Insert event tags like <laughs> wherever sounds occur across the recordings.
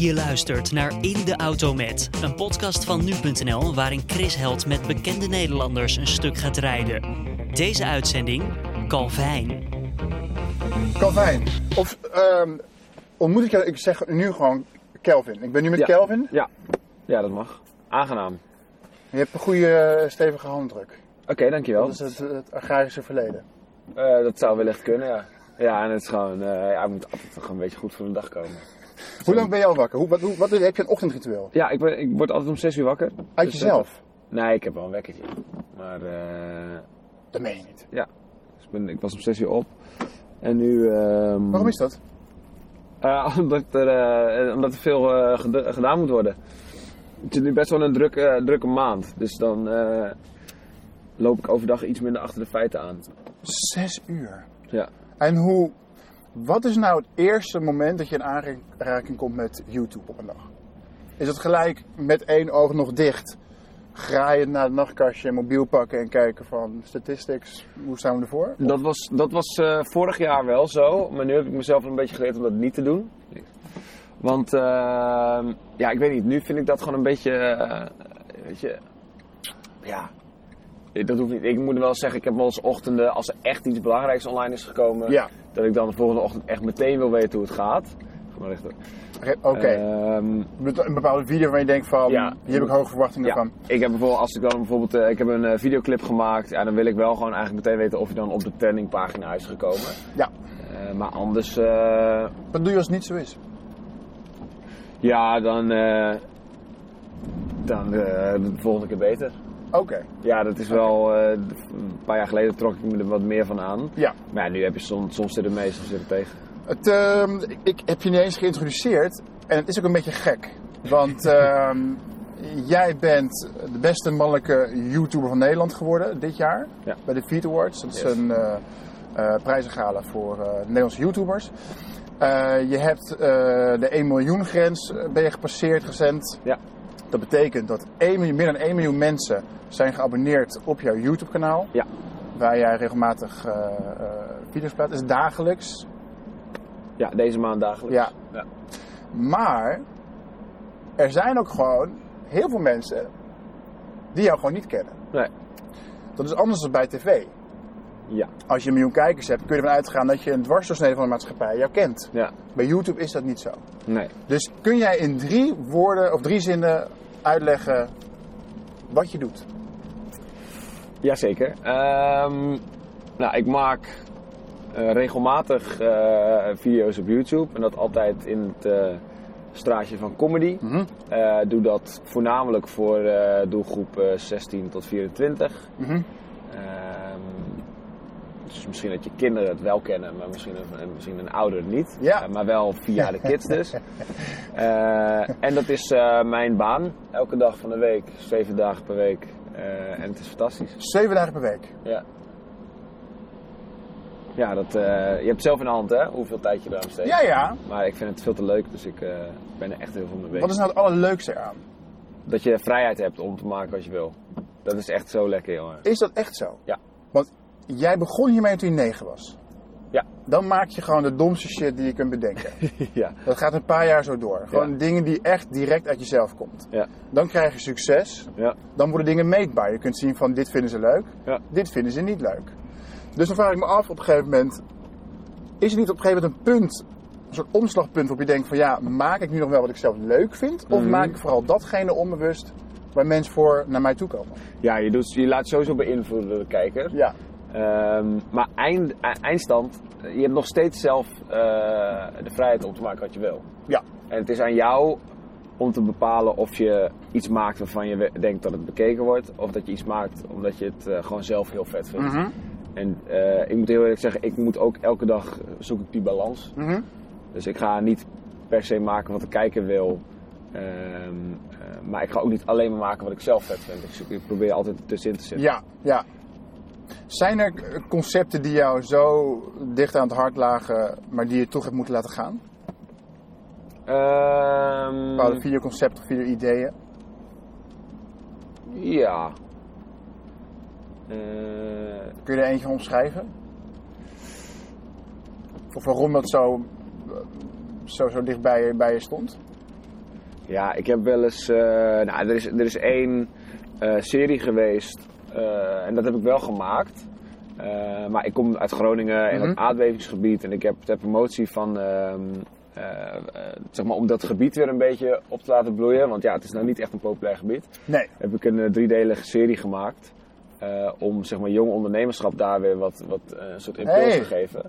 Je luistert naar In de Auto Met, een podcast van nu.nl waarin Chris Held met bekende Nederlanders een stuk gaat rijden. Deze uitzending Calvijn. Calvijn. Of ehm, ontmoet ik jou, ik zeg nu gewoon Kelvin. Ik ben nu met Ja. Kelvin. Ja. ja, dat mag. Aangenaam. Je hebt een goede eh, stevige handdruk. Oké, dankjewel. Dat is het, het agrarische verleden. Eh, dat zou wellicht kunnen, ja. Ja, en het is gewoon, eh ja, ik moet altijd gewoon een beetje goed voor de dag komen. Hoe lang ben je al wakker? Hoe, wat, hoe, wat heb je een ochtendritueel? Ja, ik, ben, ik word altijd om 6 uur wakker. Uit Dus, jezelf? eh, nee, ik heb wel een wekkertje. Maar eh, Dat meen je niet. ja, dus ik, ben, ik was om 6 uur op. En nu... ehm, Waarom is dat? Eh, <laughs> omdat, er, omdat er veel ged- gedaan moet worden. Het is nu best wel een drukke, drukke maand. Dus dan loop ik overdag iets minder achter de feiten aan. Zes uur. Ja. En hoe, wat is nou het eerste moment dat je in aanraking komt met YouTube op een dag? Is het gelijk met één oog nog dicht, graaien naar het nachtkastje, mobiel pakken en kijken van statistics, hoe staan we ervoor? Dat was, dat was eh, vorig jaar wel zo, maar nu heb ik mezelf een beetje geleerd om dat niet te doen. Want, ehm, ja, ik weet niet, nu vind ik dat gewoon een beetje, eh, weet je, ja, dat hoeft niet. Ik moet wel zeggen, ik heb wel eens ochtenden, als er echt iets belangrijks online is gekomen, Ja, dat ik dan de volgende ochtend echt meteen wil weten hoe het gaat. Ga maar rechter. oké. Ehm, Met een bepaalde video waar je denkt van, Ja. hier heb ik hoge verwachtingen ja, van. ik heb bijvoorbeeld, als ik dan bijvoorbeeld, eh, ik heb een eh, videoclip gemaakt, ja, dan wil ik wel gewoon eigenlijk meteen weten of je dan op de trendingpagina is gekomen. Ja. Eh, maar anders, eh, Wat doe je als het niet zo is? ja, dan, eh, dan eh, de volgende keer beter. Oké, Ja, dat is wel, eh, een paar jaar geleden trok ik me er wat meer van aan. ja. Maar ja, nu heb je soms, soms zit er mee, soms zit er tegen. Het, ehm, ik, heb je niet eens geïntroduceerd en het is ook een beetje gek. Want <laughs> ehm, jij bent de beste mannelijke YouTuber van Nederland geworden dit jaar. Ja. Bij de Feed Awards. Dat is Yes. een eh eh, prijzengala voor Nederlandse YouTubers. Je hebt de 1 miljoen grens ben je gepasseerd recent. Ja. Dat betekent dat 1 miljoen, meer dan 1 miljoen mensen zijn geabonneerd op jouw YouTube kanaal. Ja. Waar jij regelmatig eh, eh, video's plaatst. Is dagelijks. Ja, deze maand dagelijks. Ja. Ja. Maar er zijn ook gewoon heel veel mensen die jou gewoon niet kennen. Nee. Dat is anders dan bij tv. Ja. Als je een miljoen kijkers hebt, kun je ervan uitgaan dat je een dwarsdoorsnede van de maatschappij jou kent. Ja. Bij YouTube is dat niet zo. Nee. Dus kun jij in drie woorden of drie zinnen uitleggen wat je doet? Jazeker. Ehm nou, ik maak eh, regelmatig eh, video's op YouTube. En dat altijd in het eh, straatje van comedy. Eh, doe dat voornamelijk voor doelgroep eh, 16 tot 24. Mhm. Ehm, dus misschien dat je kinderen het wel kennen, maar misschien een, misschien een ouder niet. Ja. Eh, maar wel via de kids dus. <laughs> Eh, en dat is eh, mijn baan. Elke dag van de week, zeven dagen per week. En het is fantastisch. Zeven dagen per week. Ja. Ja, dat, je hebt het zelf in de hand hè, hoeveel tijd je eraan steekt. Ja, ja. Maar ik vind het veel te leuk, dus ik ben er echt heel veel mee bezig. Wat is nou het allerleukste eraan? Dat je vrijheid hebt om te maken wat je wil. Dat is echt zo lekker, jongen. Is dat echt zo? Ja. Want jij begon hiermee toen je negen was. Ja. Dan maak je gewoon de domste shit die je kunt bedenken. <laughs> ja. Dat gaat een paar jaar zo door. Gewoon Ja. dingen die echt direct uit jezelf komt. Ja. Dan krijg je succes. Ja. Dan worden dingen meetbaar. Je kunt zien van dit vinden ze leuk. Ja. Dit vinden ze niet leuk. Dus dan vraag ik me af op een gegeven moment. Is er niet op een gegeven moment een punt. Een soort omslagpunt waarop je denkt van ja, maak ik nu nog wel wat ik zelf leuk vind? Of Mhm. maak ik vooral datgene onbewust waar mensen voor naar mij toe komen? Ja, je, doet, je laat sowieso beïnvloeden door de kijker. Ja. Ehm, maar eind, e- eindstand, eh, je hebt nog steeds zelf eh, de vrijheid om te maken wat je wil. Ja. En het is aan jou om te bepalen of je iets maakt waarvan je denkt dat het bekeken wordt. Of dat je iets maakt omdat je het eh, gewoon zelf heel vet vindt. Mhm. En ik moet heel eerlijk zeggen, ik moet ook elke dag zoek ik die balans. Mhm. Dus ik ga niet per se maken wat de kijker wil. Ehm, eh, maar ik ga ook niet alleen maar maken wat ik zelf vet vind. Ik, ik probeer altijd ertussenin te zitten. Ja, ja. Zijn er concepten die jou zo dicht aan het hart lagen, maar die je toch hebt moeten laten gaan? Ehm, Bepaalde videoconcepten of video-ideeën? ja. Eh, Kun je er eentje omschrijven? Of waarom dat zo, zo, zo dicht bij je, bij je stond? Ja, ik heb wel eens. eh, nou, er is, er is één eh, serie geweest. Eh, en dat heb ik wel gemaakt. Eh, maar ik kom uit Groningen in Mhm. het aardbevingsgebied. En ik heb ter promotie van. ehm, eh, zeg maar om dat gebied weer een beetje op te laten bloeien. Want ja, het is nou niet echt een populair gebied. Nee. Heb ik een driedelige serie gemaakt. om zeg maar jong ondernemerschap daar weer wat, wat een soort impuls Hey. te geven.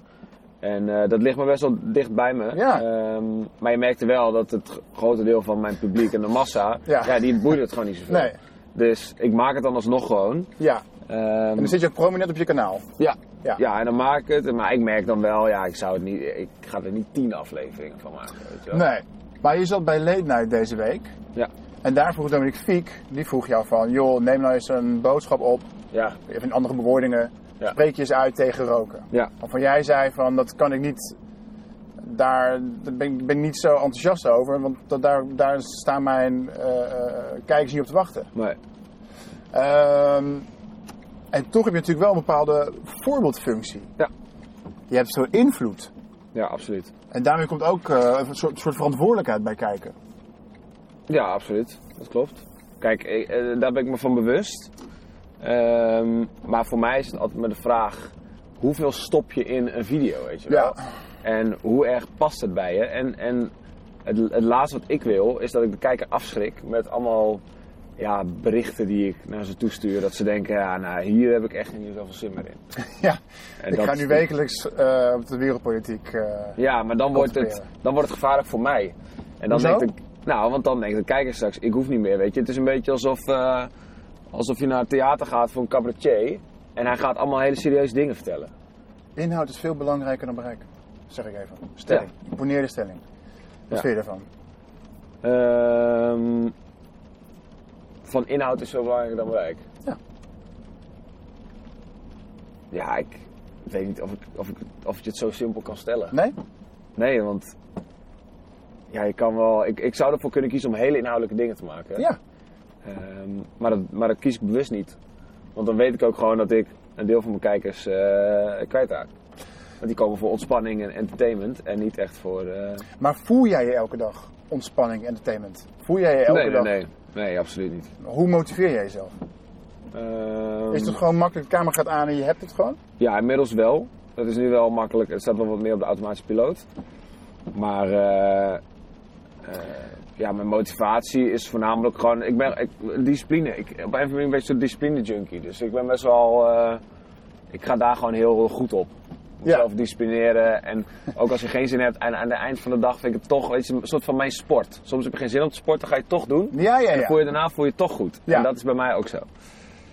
En dat ligt me best wel dicht bij me. Ja. Ehm, maar je merkte wel dat het grote deel van mijn publiek en de massa, Ja. ja. die boeide het gewoon niet zoveel. Nee. Dus ik maak het dan alsnog gewoon. Ja. Ehm, En dan zit je ook prominent op je kanaal. ja. Ja. Ja. en dan maak ik het. Maar ik merk dan wel, ja, ik zou het niet, ik ga er niet tien afleveringen van maken. Weet je wel. Nee. Maar je zat bij Late Night deze week. Ja. En daar vroeg Dominique Fiek, die vroeg jou van, joh, neem nou eens een boodschap op. Ja. Even in andere bewoordingen. Ja. Spreek je eens uit tegen roken. Ja. Waarvan jij zei van, dat kan ik niet, daar ben, ik- ben niet zo enthousiast over. Want dat, daar, daar staan mijn eh, eh, kijkers niet op te wachten. Nee. Ehm, en toch heb je natuurlijk wel een bepaalde voorbeeldfunctie. Ja. Je hebt veel invloed. Ja, absoluut. En daarmee komt ook eh, een soort, soort verantwoordelijkheid bij kijken. Ja, absoluut. Dat klopt. Kijk, ik- daar ben ik me van bewust. Ehm, maar voor mij is het altijd maar de vraag: hoeveel stop je in een video, weet je wel? Ja. En hoe erg past het bij je? En, en het, het laatste wat ik wil is dat ik de kijker afschrik met allemaal ja, berichten die ik naar ze toestuur. Dat ze denken: ja, nou, hier heb ik echt niet zoveel zin meer in. <laughs> Ja, En ik dat- ga nu wekelijks eh, op de wereldpolitiek. eh, Ja, maar dan wordt, het, dan wordt het gevaarlijk voor mij. En dan Hoezo? denkt ik, nou, want dan denkt de kijker straks, ik hoef niet meer, weet je. Het is een beetje alsof, eh, alsof je naar het theater gaat voor een cabaretier. En hij gaat allemaal hele serieuze dingen vertellen. Inhoud is veel belangrijker dan bereik. Zeg ik even. Stelling. Imponeerde stelling. Wat Ja. vind je ervan? Ehm, van inhoud is veel belangrijker dan bereik. Ja. Ja, ik weet niet of, ik, of, ik, of je het zo simpel kan stellen. Nee? Nee, want ja, je kan wel, ik, ik zou ervoor kunnen kiezen om hele inhoudelijke dingen te maken. Ja. Ehm, maar, dat, maar dat kies ik bewust niet. Want dan weet ik ook gewoon dat ik een deel van mijn kijkers eh kwijtraak. Want die komen voor ontspanning en entertainment en niet echt voor... eh, Maar voel jij je elke dag ontspanning, entertainment? Voel jij je elke nee, nee, dag? nee. Nee, absoluut niet. Hoe motiveer jij jezelf? Ehm, Is het gewoon makkelijk, de camera gaat aan en je hebt het gewoon? Ja, inmiddels wel. Dat is nu wel makkelijk. Het staat wel wat meer op de automatische piloot. Maar eh, eh, ja, mijn motivatie is voornamelijk gewoon... Ik ben ik, discipline. Ik, op een of andere manier ben ik zo'n discipline junkie. Dus ik ben best wel... ik ga daar gewoon heel goed op. Ja. Mezelf disciplineren. En ook als je geen zin hebt, aan, aan het eind van de dag vind ik het toch weet je, een soort van mijn sport. Soms heb je geen zin om te sporten, ga je het toch doen. Ja, ja, En ja. voel je daarna voel je het toch goed. Ja. En dat is bij mij ook zo.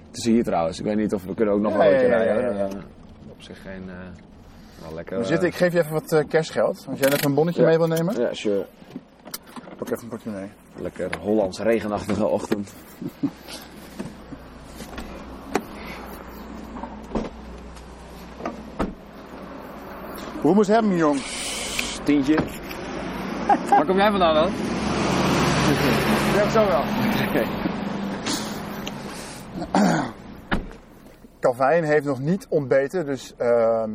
Het is hier trouwens. Ik weet niet of we kunnen ook nog Ja, een roodje ja, ja, rijden. ja, ja. op zich geen... eh, wel lekker. Eh, zitten, ik geef je even wat eh, kerstgeld. Als jij even een bonnetje Ja. mee wil nemen. Ja, sure. Pak even een portemonnee. Lekker Hollands regenachtige ochtend. <laughs> Hoe moest hebben, jong? Tientje. Waar kom jij vandaan dan? Ja, zo wel. Calvijn heeft nog niet ontbeten, dus ehm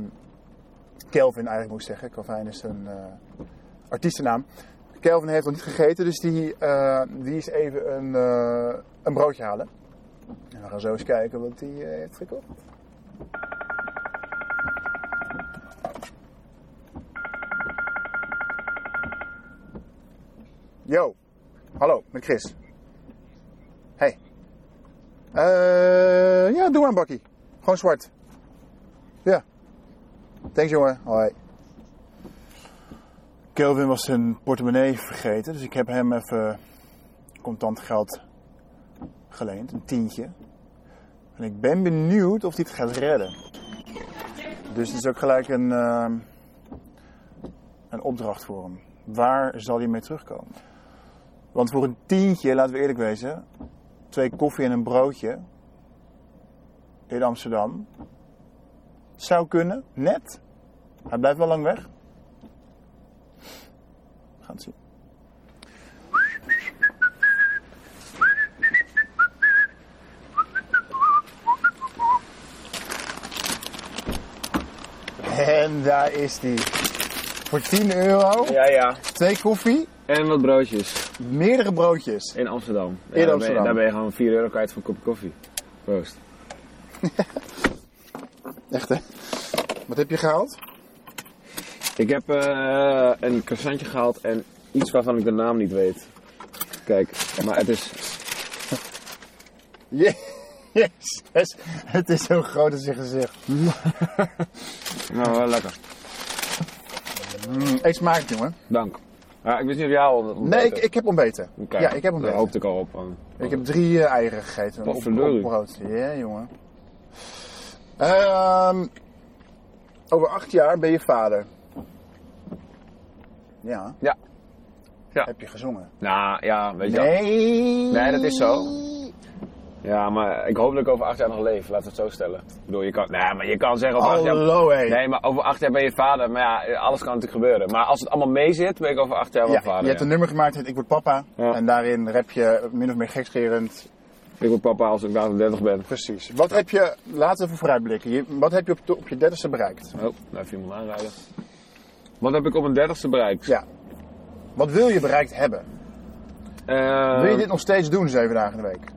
Kelvin eigenlijk moet ik zeggen. Calvijn is een eh, artiestennaam. Kelvin heeft nog niet gegeten, dus die, eh, die is even een, eh, een broodje halen. En we gaan zo eens kijken wat hij eh, heeft gekocht. Yo, hallo, met Chris. Hey. Eh, ja, doe maar een bakkie. Gewoon zwart. Ja. Thanks jongen. Hoi. Kelvin was zijn portemonnee vergeten, dus ik heb hem even contant geld geleend, een tientje. En ik ben benieuwd of hij het gaat redden. Dus het is ook gelijk een, ehm, een opdracht voor hem. Waar zal hij mee terugkomen? Want voor een tientje, laten we eerlijk wezen, twee koffie en een broodje in Amsterdam. Zou kunnen, net. Hij blijft wel lang weg. We gaan het zien. En daar is die. Voor 10 euro, Ja, ja. twee koffie En wat broodjes. Meerdere broodjes. In Amsterdam. In daar Ben Amsterdam. je, daar ben je gewoon 4 euro kwijt voor een kopje koffie. Proost. <laughs> Echt hè? Wat heb je gehaald? Ik heb eh, een croissantje gehaald en iets waarvan ik de naam niet weet. Kijk, maar het is... <laughs> Yes. Het is zo groot als je gezicht. <laughs> Nou, wel lekker. Mm, eet smaakt jongen. Dank. Ja, ik wist niet of jij al ontbeten Nee, ik, ik heb ontbeten. Oké, Ja, ik heb Daar ontbeten. hoopte ik al op. van- Ik heb drie eh, eieren gegeten. Wat op, brood. Ja, jongen. Ehm, over acht jaar ben je vader. Ja. Ja. Ja. Heb je gezongen? Nou, ja, weet je wel. Nee. Nee, dat is zo. Ja, maar ik hoop dat ik over acht jaar nog leef. Laten we het zo stellen. Ik bedoel, je kan... Nee, maar je kan zeggen over acht jaar... Hallo hé. Nee, maar over acht jaar ben je vader. Maar ja, alles kan natuurlijk gebeuren. Maar als het allemaal mee zit, ben ik over acht jaar wel Ja, vader. je hebt ja. een nummer gemaakt dat Ik Word Papa. Ja. En daarin rap je min of meer gekscherend. Ik word papa als ik later 30 ben. Precies. Wat heb je, laten we even vooruitblikken. Je- Wat heb je op, je dertigste bereikt? Oh, nou even iemand aanrijden. Wat heb ik op mijn dertigste bereikt? Ja. Wat wil je bereikt hebben? Eh, Wil je dit nog steeds doen, zeven dagen in de week?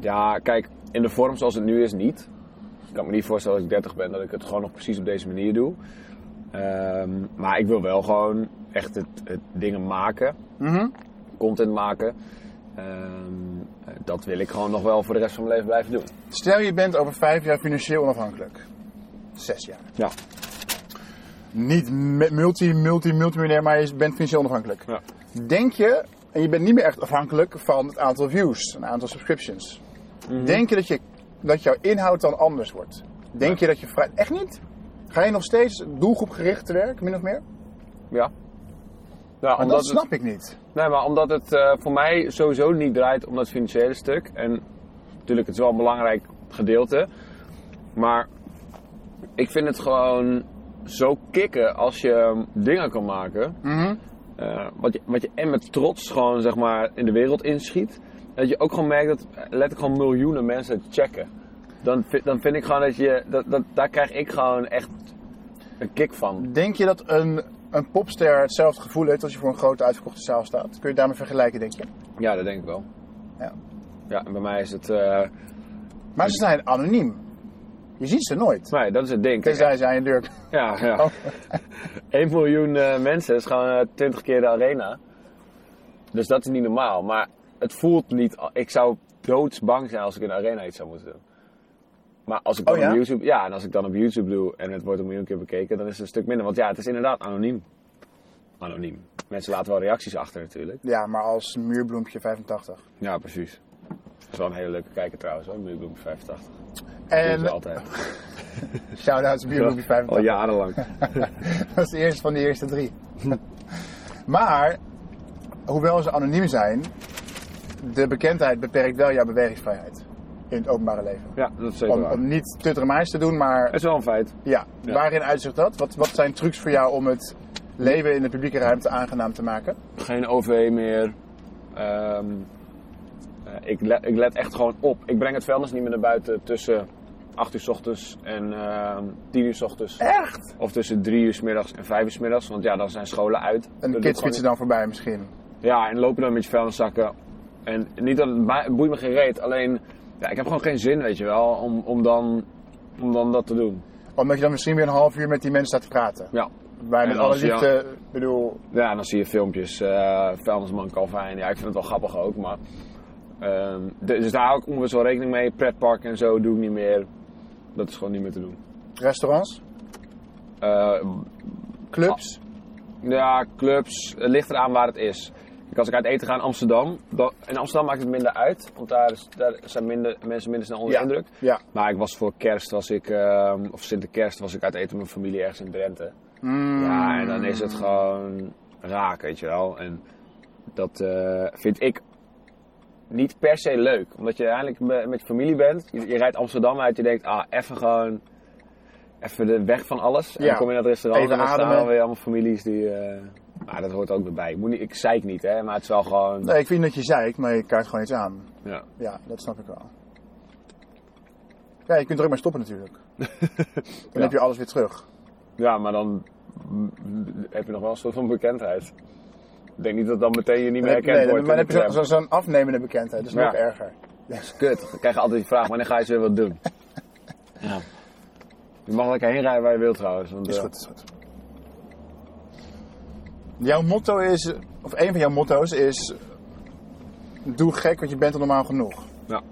Ja, kijk, in de vorm zoals het nu is niet. Ik kan me niet voorstellen als ik 30 ben dat ik het gewoon nog precies op deze manier doe. Ehm, maar ik wil wel gewoon echt het, het dingen maken, Mhm. content maken. Ehm, dat wil ik gewoon nog wel voor de rest van mijn leven blijven doen. Stel je bent over vijf jaar financieel onafhankelijk. Zes jaar. Ja. Niet multi, multi, multimiljonair, maar je bent financieel onafhankelijk. Ja. Denk je, en je bent niet meer echt afhankelijk van het aantal views, een aantal subscriptions. Mhm. Denk je dat, je dat jouw inhoud dan anders wordt? Denk je dat je vrij... Echt niet? Ga je nog steeds doelgroepgericht te werk, min of meer? Ja. Omdat dat het- snap ik niet. Nee, maar omdat het eh, voor mij sowieso niet draait om dat financiële stuk. En natuurlijk, het is wel een belangrijk gedeelte. Maar ik vind het gewoon zo kicken als je dingen kan maken. Mhm. eh, wat, je, wat je en met trots gewoon zeg maar in de wereld inschiet. Dat je ook gewoon merkt dat eh, letterlijk gewoon miljoenen mensen het checken. Dan, vind- dan vind ik gewoon dat je, dat, dat, daar krijg ik gewoon echt een kick van. Denk je dat een, een popster hetzelfde gevoel heeft als je voor een grote uitverkochte zaal staat? Kun je het daarmee vergelijken, denk je? Ja, dat denk ik wel. Ja. Ja, en bij mij is het... eh, Maar ze zijn anoniem. Je ziet ze nooit. nee, dat is het ding. Tenzij ze aan je deur... <laughs> Ja, ja. Oh. <laughs> 1 miljoen eh, mensen is gewoon eh, 20 keer de arena. Dus dat is niet normaal. Maar het voelt niet. Ik zou doodsbang zijn als ik in de arena iets zou moeten doen. Maar als ik dan Oh, ja? op YouTube. Ja, en als ik dan op YouTube doe en het wordt een miljoen keer bekeken, dan is het een stuk minder. Want ja, het is inderdaad anoniem. Anoniem. Mensen laten wel reacties achter natuurlijk. Ja, maar als muurbloempje 85. Ja, precies. Dat is wel een hele leuke kijker trouwens hoor, Muurbloem 85. En En... altijd. <laughs> shout-outs muurbloempje <laughs> Al 85. jarenlang. <laughs> Dat is de eerste van de eerste drie. maar, hoewel ze anoniem zijn, de bekendheid beperkt wel jouw bewegingsvrijheid. In het openbare leven. Ja, dat is zeker Om, waar. om niet te dramatisch te doen, maar Het is wel een feit. ja, Ja. waarin uitzicht dat? Wat, wat zijn trucs voor jou om het leven in de publieke ruimte aangenaam te maken? geen OV meer. Ehm, eh, ik, let, ik let echt gewoon op. Ik breng het vuilnis niet meer naar buiten tussen 8 uur s ochtends en ehm 10 uur s ochtends. Echt? Of tussen 3 uur s middags en 5 uur s middags. Want ja, dan zijn scholen uit. En Dat de kids fietsen dan voorbij misschien. Ja, en lopen dan met je vuilniszakken. En niet dat het, boeit me geen reet. Alleen, ja, ik heb gewoon geen zin, weet je wel, om, om, dan, om dan dat te doen. Omdat je dan misschien weer een half uur met die mensen staat te praten. Ja. En met alle liefde, ik bedoel, Ja, dan zie je filmpjes, eh vuilnisman Calvijn. Ja, ik vind het wel grappig ook, maar... ehm, dus daar hou ik ongeveer wel rekening mee. Pretpark en zo doe ik niet meer. Dat is gewoon niet meer te doen. restaurants, Eh, clubs. ja, clubs, het ligt eraan waar het is. Kijk, als ik uit eten ga in Amsterdam, dan, in Amsterdam maakt het minder uit. Want daar, is, daar zijn minder, mensen minder snel onder Ja. indruk. Ja. Maar ik was voor kerst, was ik, ehm, of Sinterkerst, was ik uit eten met mijn familie ergens in Drenthe. Mm. Ja, en dan is het gewoon raak, weet je wel. En dat eh, vind ik niet per se leuk. Omdat je eigenlijk me- met je familie bent. Je, je rijdt Amsterdam uit, je denkt, ah, even gewoon... Even de weg van alles. En Ja. dan kom je naar het restaurant Even en dan staan ademen. er weer allemaal families die... eh maar dat hoort ook weer bij. Ik, moet niet, ik zeik niet, hè. Maar het is wel gewoon... Nee, ik vind dat je zeikt, maar je kaart gewoon iets aan. Ja. Ja, dat snap ik wel. Ja, je kunt er ook maar stoppen natuurlijk. <laughs> Dan Ja. heb je alles weer terug. ja, maar dan heb je nog wel een soort van bekendheid. Ik denk niet dat dan meteen je niet meer herkend nee, wordt. maar dan heb je zo- zo'n afnemende bekendheid. Dat is Ja. nog erger. Kut. Dan krijg je altijd die vraag, wanneer ga je ze weer wat doen? <laughs> Ja. Je mag lekker heen rijden waar je wilt trouwens. Want, Is eh, goed, is goed. Jouw motto is, of een van jouw motto's is, doe gek, want je bent er normaal genoeg. Ja.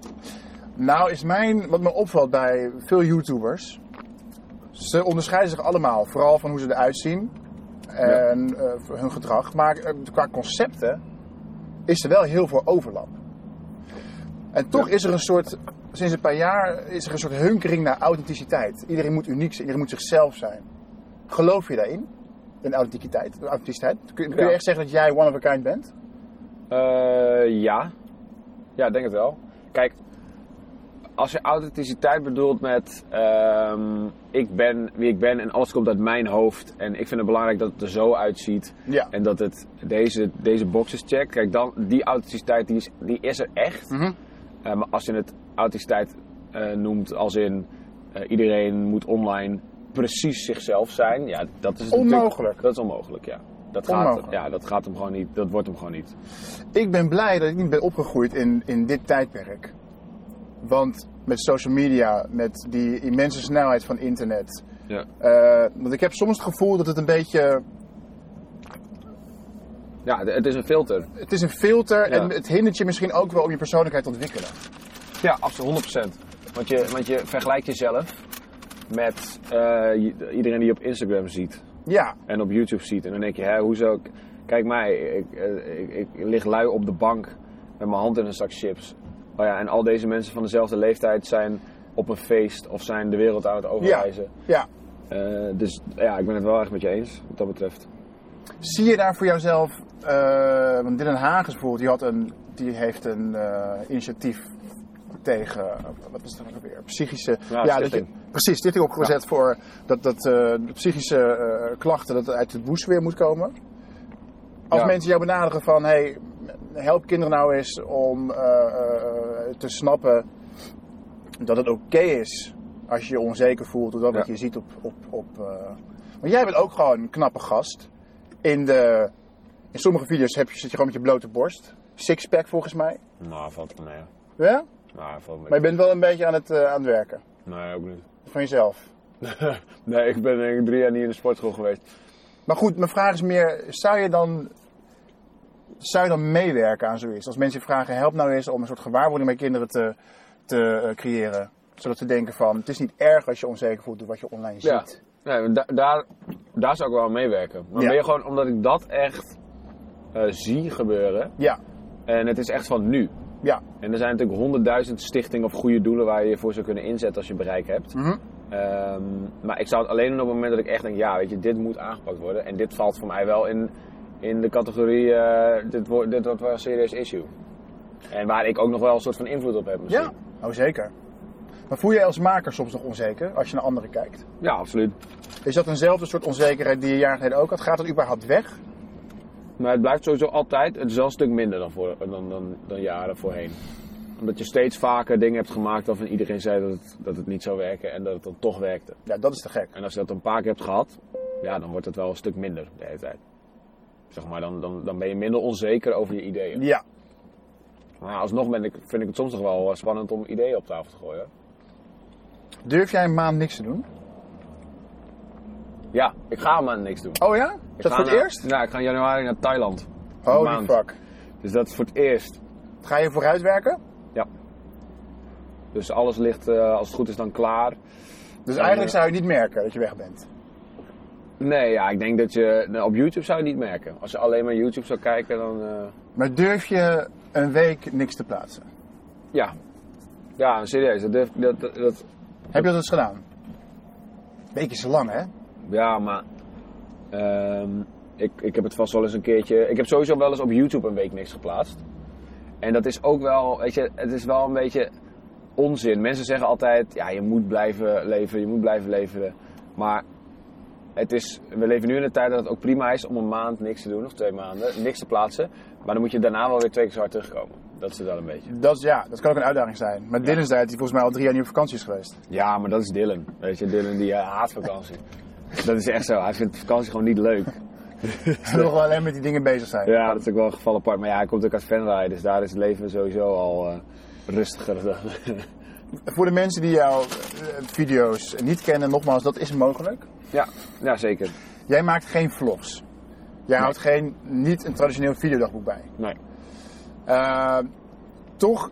Nou is mijn, wat me opvalt bij veel YouTubers, ze onderscheiden zich allemaal, vooral van hoe ze eruit zien en eh, hun gedrag. Maar eh, qua concepten is er wel heel veel overlap. En toch Ja. is er een soort, sinds een paar jaar, is er een soort hunkering naar authenticiteit. Iedereen moet uniek zijn, iedereen moet zichzelf zijn. Geloof je daarin? In authenticiteit? authenticiteit? Kun, kun je echt zeggen dat jij one of a kind bent? Eh, ja. Ja, ik denk het wel. Kijk, als je authenticiteit bedoelt met ehm, ik ben wie ik ben en alles komt uit mijn hoofd en ik vind het belangrijk dat het er zo uitziet Ja. en dat het deze, deze boxes checkt. Kijk, dan, die authenticiteit die is, die is er echt. Mhm. Eh, maar als je het authenticiteit eh, noemt als in iedereen moet online precies zichzelf zijn, ja, dat is Onmogelijk. Dat is onmogelijk, ja. Dat gaat, ja, dat gaat hem gewoon niet. Dat wordt hem gewoon niet. Ik ben blij dat ik niet ben opgegroeid in, in dit tijdperk. Want met social media, met die immense snelheid van internet. Ja. eh, want ik heb soms het gevoel dat het een beetje. Ja, het is een filter. Het is een filter Ja. en het hindert je misschien ook wel om je persoonlijkheid te ontwikkelen. Ja, absoluut, 100%. Want je, want je vergelijkt jezelf met eh, iedereen die je op Instagram ziet Ja, en op YouTube ziet. En dan denk je, hè, hoezo? Kijk mij, ik, eh, ik, ik lig lui op de bank met mijn hand in een zak chips. Oh ja, en al deze mensen van dezelfde leeftijd zijn op een feest of zijn de wereld aan het overreizen. ja. Eh, dus ja, ik ben het wel echt met je eens wat dat betreft. Zie je daar voor jouzelf, eh want Dylan Hagens bijvoorbeeld, die, had een, die heeft een initiatief tegen, wat was dat ook weer, psychische... Ja, dat je. Precies, stichting opgezet voor dat, dat eh, de psychische eh, klachten dat het uit het boes weer moet komen. Als Ja. mensen jou benaderen van, hey, help kinderen nou eens om eh, te snappen dat het oké is als je je onzeker voelt door dat wat Ja. je ziet op... op, op Want jij bent ook gewoon een knappe gast. In, de, in sommige video's heb je, zit je gewoon met je blote borst. Sixpack volgens mij. Nou, valt van mij. Ja? Nou, valt Maar je bent wel een beetje aan het, aan het werken. Nee, ook niet. Van jezelf. <laughs> nee, ik ben denk ik drie jaar niet in de sportschool geweest. Maar goed, mijn vraag is meer, zou je dan, zou je dan meewerken aan zoiets? Als mensen je vragen, help nou eens om een soort gewaarwording bij kinderen te, te eh, creëren. Zodat ze denken van, het is niet erg als je onzeker voelt door wat je online Ja. ziet. Nee, da- daar, daar zou ik wel aan meewerken. Maar Ja. je gewoon omdat ik dat echt eh, zie gebeuren. Ja, En het is echt van nu. Ja. En er zijn natuurlijk honderdduizend stichtingen of goede doelen waar je je voor zou kunnen inzetten als je bereik hebt. Mhm. Ehm, maar ik zou het alleen doen op het moment dat ik echt denk, ja, weet je, dit moet aangepakt worden. En dit valt voor mij wel in, in de categorie, eh, dit, wordt, dit wordt wel een serieus issue. En waar ik ook nog wel een soort van invloed op heb misschien. Ja, oh zeker. Maar voel jij als maker soms nog onzeker als je naar anderen kijkt? Ja, absoluut. Is dat eenzelfde soort onzekerheid die je jaren geleden ook had? Gaat het überhaupt weg? Maar het blijft sowieso altijd, het is wel een stuk minder dan, voor, dan, dan, dan jaren voorheen. Omdat je steeds vaker dingen hebt gemaakt waarvan iedereen zei dat het, dat het niet zou werken en dat het dan toch werkte. Ja, dat is te gek. En als je dat een paar keer hebt gehad, ja, dan wordt het wel een stuk minder de hele tijd. Zeg maar, dan, dan, dan ben je minder onzeker over je ideeën. Ja, Maar alsnog ben ik, vind ik het soms nog wel eh, spannend om ideeën op tafel te gooien. durf jij een maand niks te doen? Ja, ik ga maar niks doen. Oh ja? Is dat voor het naar- eerst? Ja, ik ga in januari naar Thailand. Holy fuck. Dus dat is voor het eerst. Ga je vooruit werken? Ja. Dus alles ligt, eh, als het goed is, dan klaar. Dus eigenlijk ja. zou je niet merken dat je weg bent. Nee, ja, ik denk dat je... nou, op YouTube zou je niet merken. Als je alleen maar YouTube zou kijken, dan... eh, Maar durf je een week niks te plaatsen? ja. Ja, serieus. Dat, durf- dat, dat, dat- Heb je dat eens gedaan? Week is lang, hè? ja, maar... ehm, ik, ik heb het vast wel eens een keertje... Ik heb sowieso wel eens op YouTube een week niks geplaatst. En dat is ook wel... Weet je, het is wel een beetje onzin. Mensen zeggen altijd... Ja, je moet blijven leven, je moet blijven leveren. Maar... Het is, we leven nu in een tijd dat het ook prima is om een maand niks te doen, of twee maanden, niks te plaatsen. Maar dan moet je daarna wel weer twee keer zo hard terugkomen. Dat is het wel een beetje. Dat, is, ja, dat kan ook een uitdaging zijn. Maar Dylan zei dat hij volgens mij al drie jaar niet op vakantie is geweest. Ja, maar dat is Dylan. Weet je, Dylan die eh, haat vakantie. <laughs> dat is echt zo. Hij vindt vakantie gewoon niet leuk. <laughs> nog wel alleen met die dingen bezig zijn. Ja, dat is ook wel een geval apart. Maar ja, hij komt ook uit Venray, dus daar is het leven sowieso al eh, rustiger dan... <laughs> Voor de mensen die jouw eh, video's niet kennen, nogmaals, dat is mogelijk. ja, ja, zeker. Jij maakt geen vlogs. Jij houdt geen, niet een traditioneel videodagboek bij. Nee. Eh, toch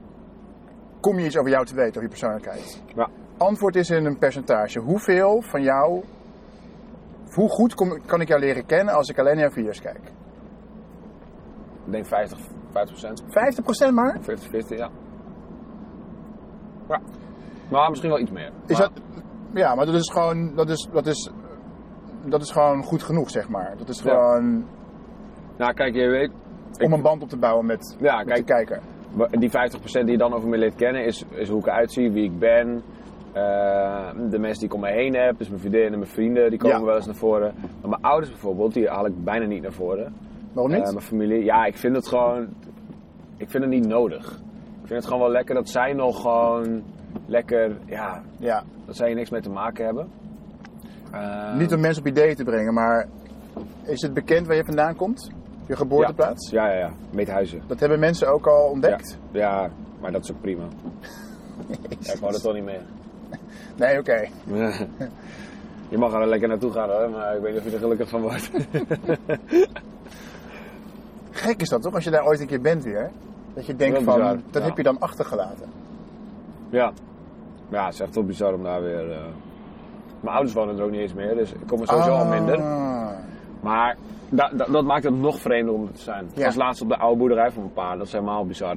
kom je iets over jou te weten, over je persoonlijkheid. Ja. Antwoord is in een percentage. Hoeveel van jou, hoe goed kom, kan ik jou leren kennen als ik alleen naar video's kijk? Ik denk 50, 50 procent. 50% maar? 50, 50, ja. Ja. Maar misschien wel iets meer. Is Maar- dat, ja, maar dat is gewoon, dat is, dat is, dat is gewoon goed genoeg, zeg maar. Dat is Ja. gewoon Nou, kijk, je weet... ik- om een band op te bouwen met, Ja, met de kijk, kijker. die 50% die je dan over me leert kennen, is, is hoe ik eruit zie, wie ik ben. Eh, de mensen die ik om me heen heb, dus mijn vriendinnen en mijn vrienden, die komen Ja. wel eens naar voren. Maar mijn ouders bijvoorbeeld, die haal ik bijna niet naar voren. Waarom niet? Eh, mijn familie, ja, ik vind het gewoon. Ik vind het niet nodig. Ik vind het gewoon wel lekker dat zij nog gewoon lekker, ja, ja. dat zij hier niks mee te maken hebben. Eh, Niet om mensen op ideeën te brengen, maar is het bekend waar je vandaan komt? Je geboorteplaats? Ja, ja, ja. Meethuizen. Dat hebben mensen ook al ontdekt? Ja, ja, maar dat is ook prima. <laughs> Ja, ik wou er toch niet mee. Nee, oké. Je mag er lekker naartoe gaan hoor, maar ik weet niet of je er gelukkig van wordt. <laughs> Gek is dat toch, als je daar ooit een keer bent weer? Dat je denkt van, bizar, dat ja. heb je dan achtergelaten. ja. Ja, het is echt wel bizar om daar weer... eh, Mijn ouders wonen er ook niet eens meer, dus ik kom er sowieso al minder. Ah. Maar da- da- dat maakt het nog vreemder om er te zijn. Ja. was laatst op de oude boerderij van mijn pa, dat is helemaal bizar.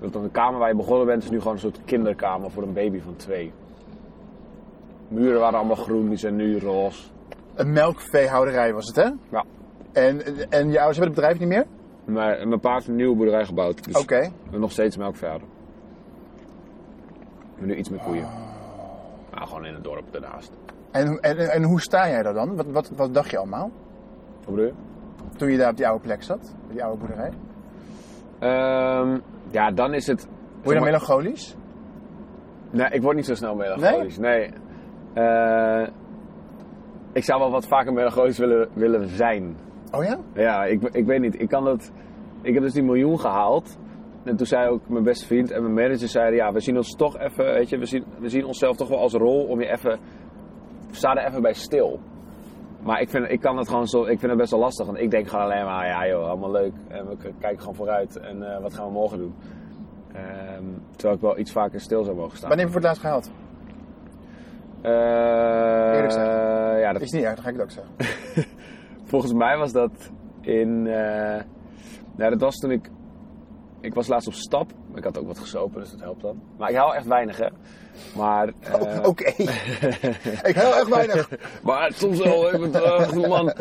Dat de kamer waar je begonnen bent, is nu gewoon een soort kinderkamer voor een baby van twee. Muren waren allemaal groen, die zijn nu roze. Een melkveehouderij was het, hè? Ja. En, en je ouders hebben het bedrijf niet meer? Maar mijn pa heeft een nieuwe boerderij gebouwd, dus Oké. we nog steeds melkveehouden. Maar nu iets met koeien. Nou, gewoon in het dorp daarnaast. En, en, en hoe sta jij daar dan? Wat, wat, wat dacht je allemaal? Wat bedoel je? Toen je daar op die oude plek zat? Die oude boerderij? Ehm, ja, dan is het... Word je dan melancholisch? Nee, ik word niet zo snel melancholisch. Nee. Eh, ik zou wel wat vaker melancholisch willen, willen zijn. Oh ja? Ja, ik, ik weet niet. Ik kan dat... Ik heb dus die miljoen gehaald. En toen zei ook mijn beste vriend en mijn manager zeiden... Ja, we zien ons toch even... Weet je, we zien, we zien onszelf toch wel als rol om je even... Sta er even bij stil. Maar ik vind, ik kan het gewoon zo... Ik vind het best wel lastig. Want ik denk gewoon alleen maar... Ja joh, allemaal leuk. En we kijken gewoon vooruit. En eh, wat gaan we morgen doen? Ehm, terwijl ik wel iets vaker stil zou mogen staan. Wanneer heb je voor het laatst gehaald? Eh, Eerlijk zeggen. ja, dat, Is niet erg, dan ga ik het ook zeggen. <laughs> volgens mij was dat in. eh nou, dat was toen ik. Ik was laatst op stap. Ik had ook wat gesopen, dus dat helpt dan. Maar ik haal echt weinig, hè. Maar. <laughs> eh, Oké. <laughs> ik heel erg weinig. maar soms wel even terug, man.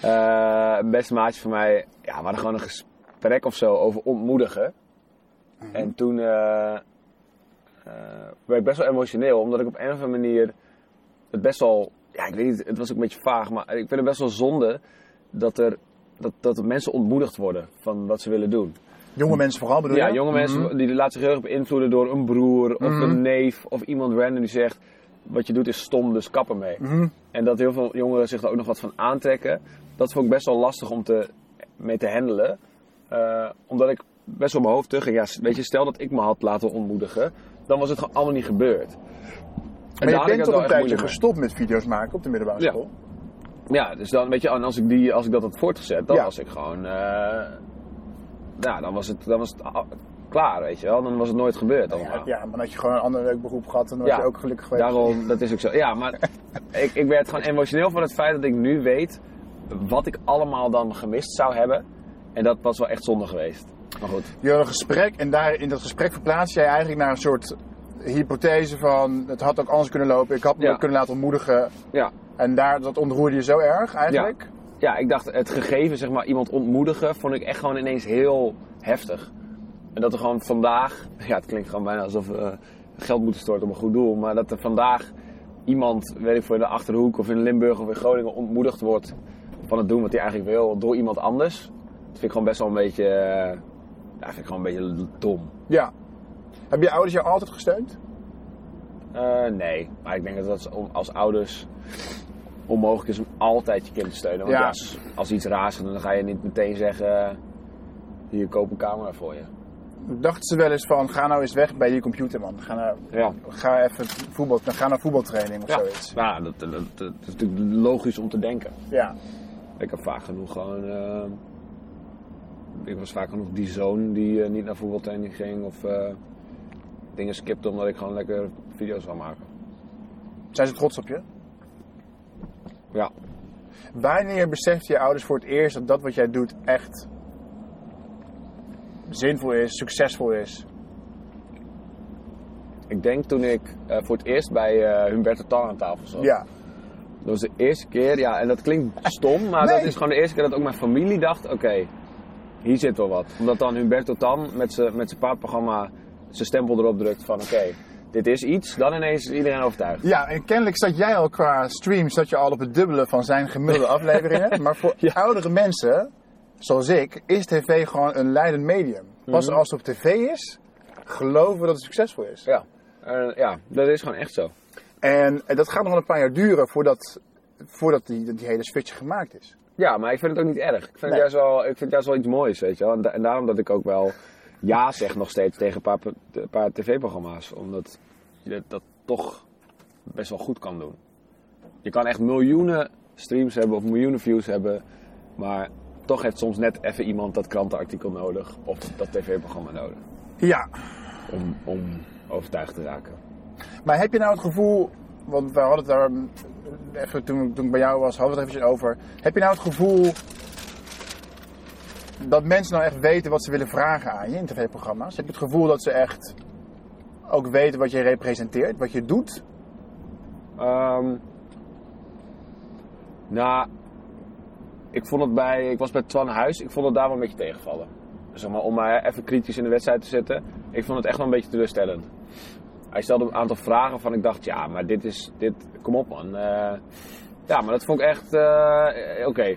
Eh, een beste maatje van mij. Ja, we hadden gewoon een gesprek of zo over ontmoedigen. En toen. eh, eh, werd ik best wel emotioneel, omdat ik op een of andere manier. Het best wel. Ja, ik weet niet, het was ook een beetje vaag, maar ik vind het best wel zonde dat er. Dat, dat mensen ontmoedigd worden van wat ze willen doen. Jonge mensen vooral bedoel Ja, je? jonge mensen Mhm. die laten zich heel erg beïnvloeden door een broer of Mhm. een neef of iemand random die zegt: Wat je doet is stom, dus kap ermee. Mhm. En dat heel veel jongeren zich er ook nog wat van aantrekken. Dat vond ik best wel lastig om te, mee te handelen. Eh, omdat ik best wel mijn hoofd terug ging. Ja, weet je, stel dat ik me had laten ontmoedigen, dan was het gewoon allemaal niet gebeurd. En Maar je bent toch een tijdje gestopt met video's maken op de middelbare Ja. school? Ja, dus dan weet je, en als ik, die, als ik dat had voortgezet, dan Ja. was ik gewoon. eh, ja, dan was het, dan was het klaar, weet je wel. Dan was het nooit gebeurd. Ja, allemaal. ja, maar dan had je gewoon een ander leuk beroep gehad en dan was Ja, je ook gelukkig geweest. Daarom, dat is ook zo. Ja, maar <laughs> ik, ik werd gewoon emotioneel van het feit dat ik nu weet wat ik allemaal dan gemist zou hebben. En dat was wel echt zonde geweest. Maar goed. Je had een gesprek en daar in dat gesprek verplaats jij eigenlijk naar een soort hypothese van het had ook anders kunnen lopen. Ik had me Ja. ook kunnen laten ontmoedigen. Ja. En daar, dat ontroerde je zo erg eigenlijk. ja, ik dacht het gegeven, zeg maar, iemand ontmoedigen, vond ik echt gewoon ineens heel heftig. En dat er gewoon vandaag, <laughs> ja, het klinkt gewoon bijna alsof we geld moeten storten om een goed doel. Maar dat er vandaag iemand, weet ik in de Achterhoek of in Limburg of in Groningen ontmoedigd wordt van het doen wat hij eigenlijk wil door iemand anders. Dat vind ik gewoon best wel een beetje, eh, ja, vind ik gewoon een beetje dom. Ja. Heb je ouders jou altijd gesteund? Eh, nee, maar ik denk dat dat als- ouders onmogelijk is om altijd je kind te steunen. Want Ja. als, als iets raars gaat, dan ga je niet meteen zeggen, hier koop een camera voor je. Dachten ze wel eens van, ga nou eens weg bij die computerman. Ga, nou, Ja, ga even voetbal, ga naar voetbaltraining of ja. zoiets. ja dat, dat, dat, dat is natuurlijk logisch om te denken. Ja. Ik heb vaak genoeg gewoon. eh, ik was vaak genoeg die zoon die eh, niet naar voetbaltraining ging of eh, dingen skipte omdat ik gewoon lekker video's wil maken. Zijn ze trots op je? Ja, Wanneer beseft je ouders voor het eerst dat dat wat jij doet echt zinvol is, succesvol is? ik denk toen ik eh, voor het eerst bij eh Humberto Tan aan tafel zat. Ja. Dat was de eerste keer, ja, en dat klinkt stom, maar <laughs> Nee. dat is gewoon de eerste keer dat ook mijn familie dacht: oké, hier zit wel wat. Omdat dan Humberto Tan met zijn paardprogramma zijn stempel erop drukt van: oké, dit is iets, dan ineens is iedereen overtuigd. Ja, en kennelijk zat jij al qua streams dat je al op het dubbele van zijn gemiddelde <laughs> afleveringen. Maar voor Ja. oudere mensen, zoals ik, is tv gewoon een leidend medium. Pas Mhm. als het op tv is, geloven we dat het succesvol is. Ja, ja dat is gewoon echt zo. En dat gaat nog wel een paar jaar duren voordat, voordat die, die hele switch gemaakt is. Ja, maar ik vind het ook niet erg. Ik vind, Nee. het, juist wel, ik vind het juist wel iets moois, weet je wel. En, da- en daarom dat ik ook wel ja zeg nog steeds tegen een paar, een paar tv-programma's. Omdat je dat toch best wel goed kan doen. Je kan echt miljoenen streams hebben of miljoenen views hebben. Maar toch heeft soms net even iemand dat krantenartikel nodig. Of dat tv-programma nodig. Ja, Om, om overtuigd te raken. maar heb je nou het gevoel, want we hadden het daar even toen, ik bij jou was, hadden we het eventjes over. Heb je nou het gevoel dat mensen nou echt weten wat ze willen vragen aan je in tv-programma's? Heb je het gevoel dat ze echt ook weten wat je representeert, wat je doet? Ehm nou, ik vond het bij, ik was bij Twan Huis, ik vond het daar wel een beetje tegenvallen. Zeg maar, om mij even kritisch in de wedstrijd te zetten. Ik vond het echt wel een beetje teleurstellend. Hij stelde een aantal vragen van ik dacht, ja, maar dit is, dit, kom op man. Eh, ja, maar dat vond ik echt, eh, oké.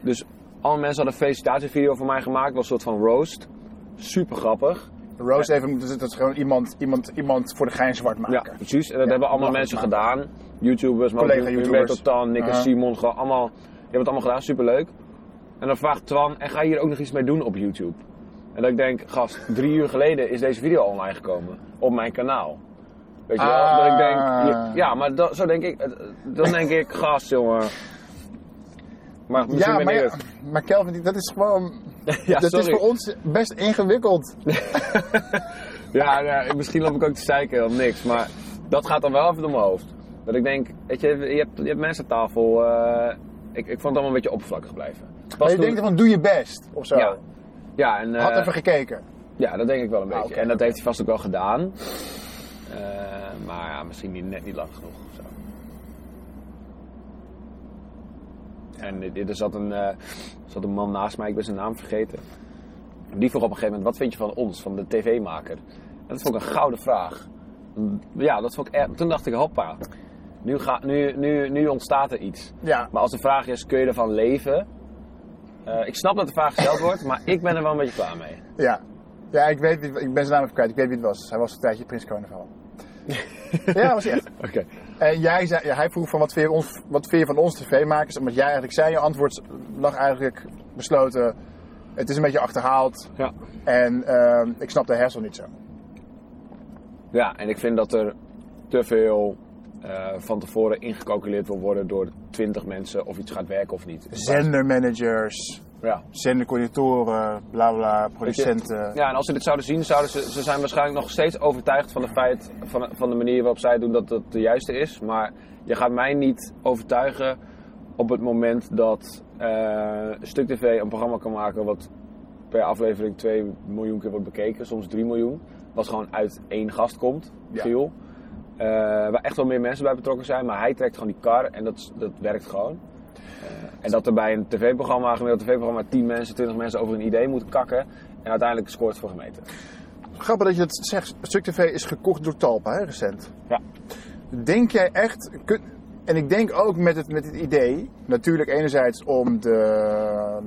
Dus alle mensen hadden een felicitatievideo voor mij gemaakt, was een soort van roast. Super grappig. Roos even, dat is, gewoon iemand, iemand, iemand voor de gein zwart maken. Ja, precies. En dat Ja, hebben allemaal mensen maken. gedaan. YouTubers, maar Collega ook YouTubers. Humberto Tan, Nick en Aha. Simon, gewoon allemaal, die hebben het allemaal gedaan, superleuk. En dan vraagt Twan, en ga je hier ook nog iets mee doen op YouTube? En dat ik denk, gast, drie uur geleden is deze video online gekomen. Op mijn kanaal. Weet je wel? Dat ik denk, Ah. ja, maar dat, zo denk ik, dan denk ik, <laughs> gast jongen. Maar misschien Ja, ben maar, ja, het. maar Kelvin, dat is gewoon. <laughs> Ja, dat is voor ons best ingewikkeld. <laughs> Ja, ja, misschien loop ik ook te zeiken om niks, maar dat gaat dan wel even door mijn hoofd. Dat ik denk, weet je, je hebt, je hebt mensen aan tafel. eh, ik, ik vond het allemaal een beetje oppervlakkig blijven. Pas Maar je denkt van doe je best of zo. Ja. ja, en, Had eh, even gekeken. ja, dat denk ik wel een Ah, beetje. en dat heeft hij vast ook wel gedaan. Eh, maar ja, misschien niet, net niet lang genoeg. of Zo. En er- zat een, eh, er zat een man naast mij, ik ben zijn naam vergeten. Die vroeg op een gegeven moment, wat vind je van ons, van de tv-maker? Dat vond ik een gouden vraag. Ja, dat vond ik toen dacht ik, hoppa. Nu, ga, nu, nu, nu ontstaat er iets. Ja. Maar als de vraag is, kun je ervan leven? Eh, ik snap dat de vraag gesteld wordt, maar ik ben er wel een beetje klaar mee. Ja. Ja, ik weet ik ben zijn naam even kwijt. Ik weet wie het was. Hij was een tijdje Prins Carnaval. Ja, was echt. Oké. En jij zei, ja, hij vroeg van wat vind, je ons, wat vind je van ons tv-makers? Omdat jij eigenlijk zei, je antwoord lag eigenlijk besloten. Het is een beetje achterhaald. Ja. En ehm, ik snap de hersel niet zo. Ja, en ik vind dat er te veel eh, van tevoren ingecalculeerd wil worden door 20 mensen of iets gaat werken of niet. Zendermanagers, Ja. zendercoördinatoren, bla bla, producenten. ja, en als ze dit zouden zien, zouden ze, ze zijn waarschijnlijk nog steeds overtuigd van, de feit, van, van de manier waarop zij doen dat het de juiste is. Maar je gaat mij niet overtuigen op het moment dat eh Stuk TV een programma kan maken wat per aflevering 2 miljoen keer wordt bekeken, soms 3 miljoen. Wat gewoon uit één gast komt, Ja. Giel. Eh, waar echt wel meer mensen bij betrokken zijn, maar hij trekt gewoon die kar en dat, dat werkt gewoon. Eh, en dat er bij een tv-programma, een gemiddeld tv-programma, 10 mensen, 20 mensen over een idee moeten kakken en uiteindelijk scoort het voor gemeente. Grappig dat je het zegt. Stuk TV is gekocht door Talpa, hè, recent. Ja. Denk jij echt... en ik denk ook met het, met het idee, natuurlijk enerzijds om de, ehm,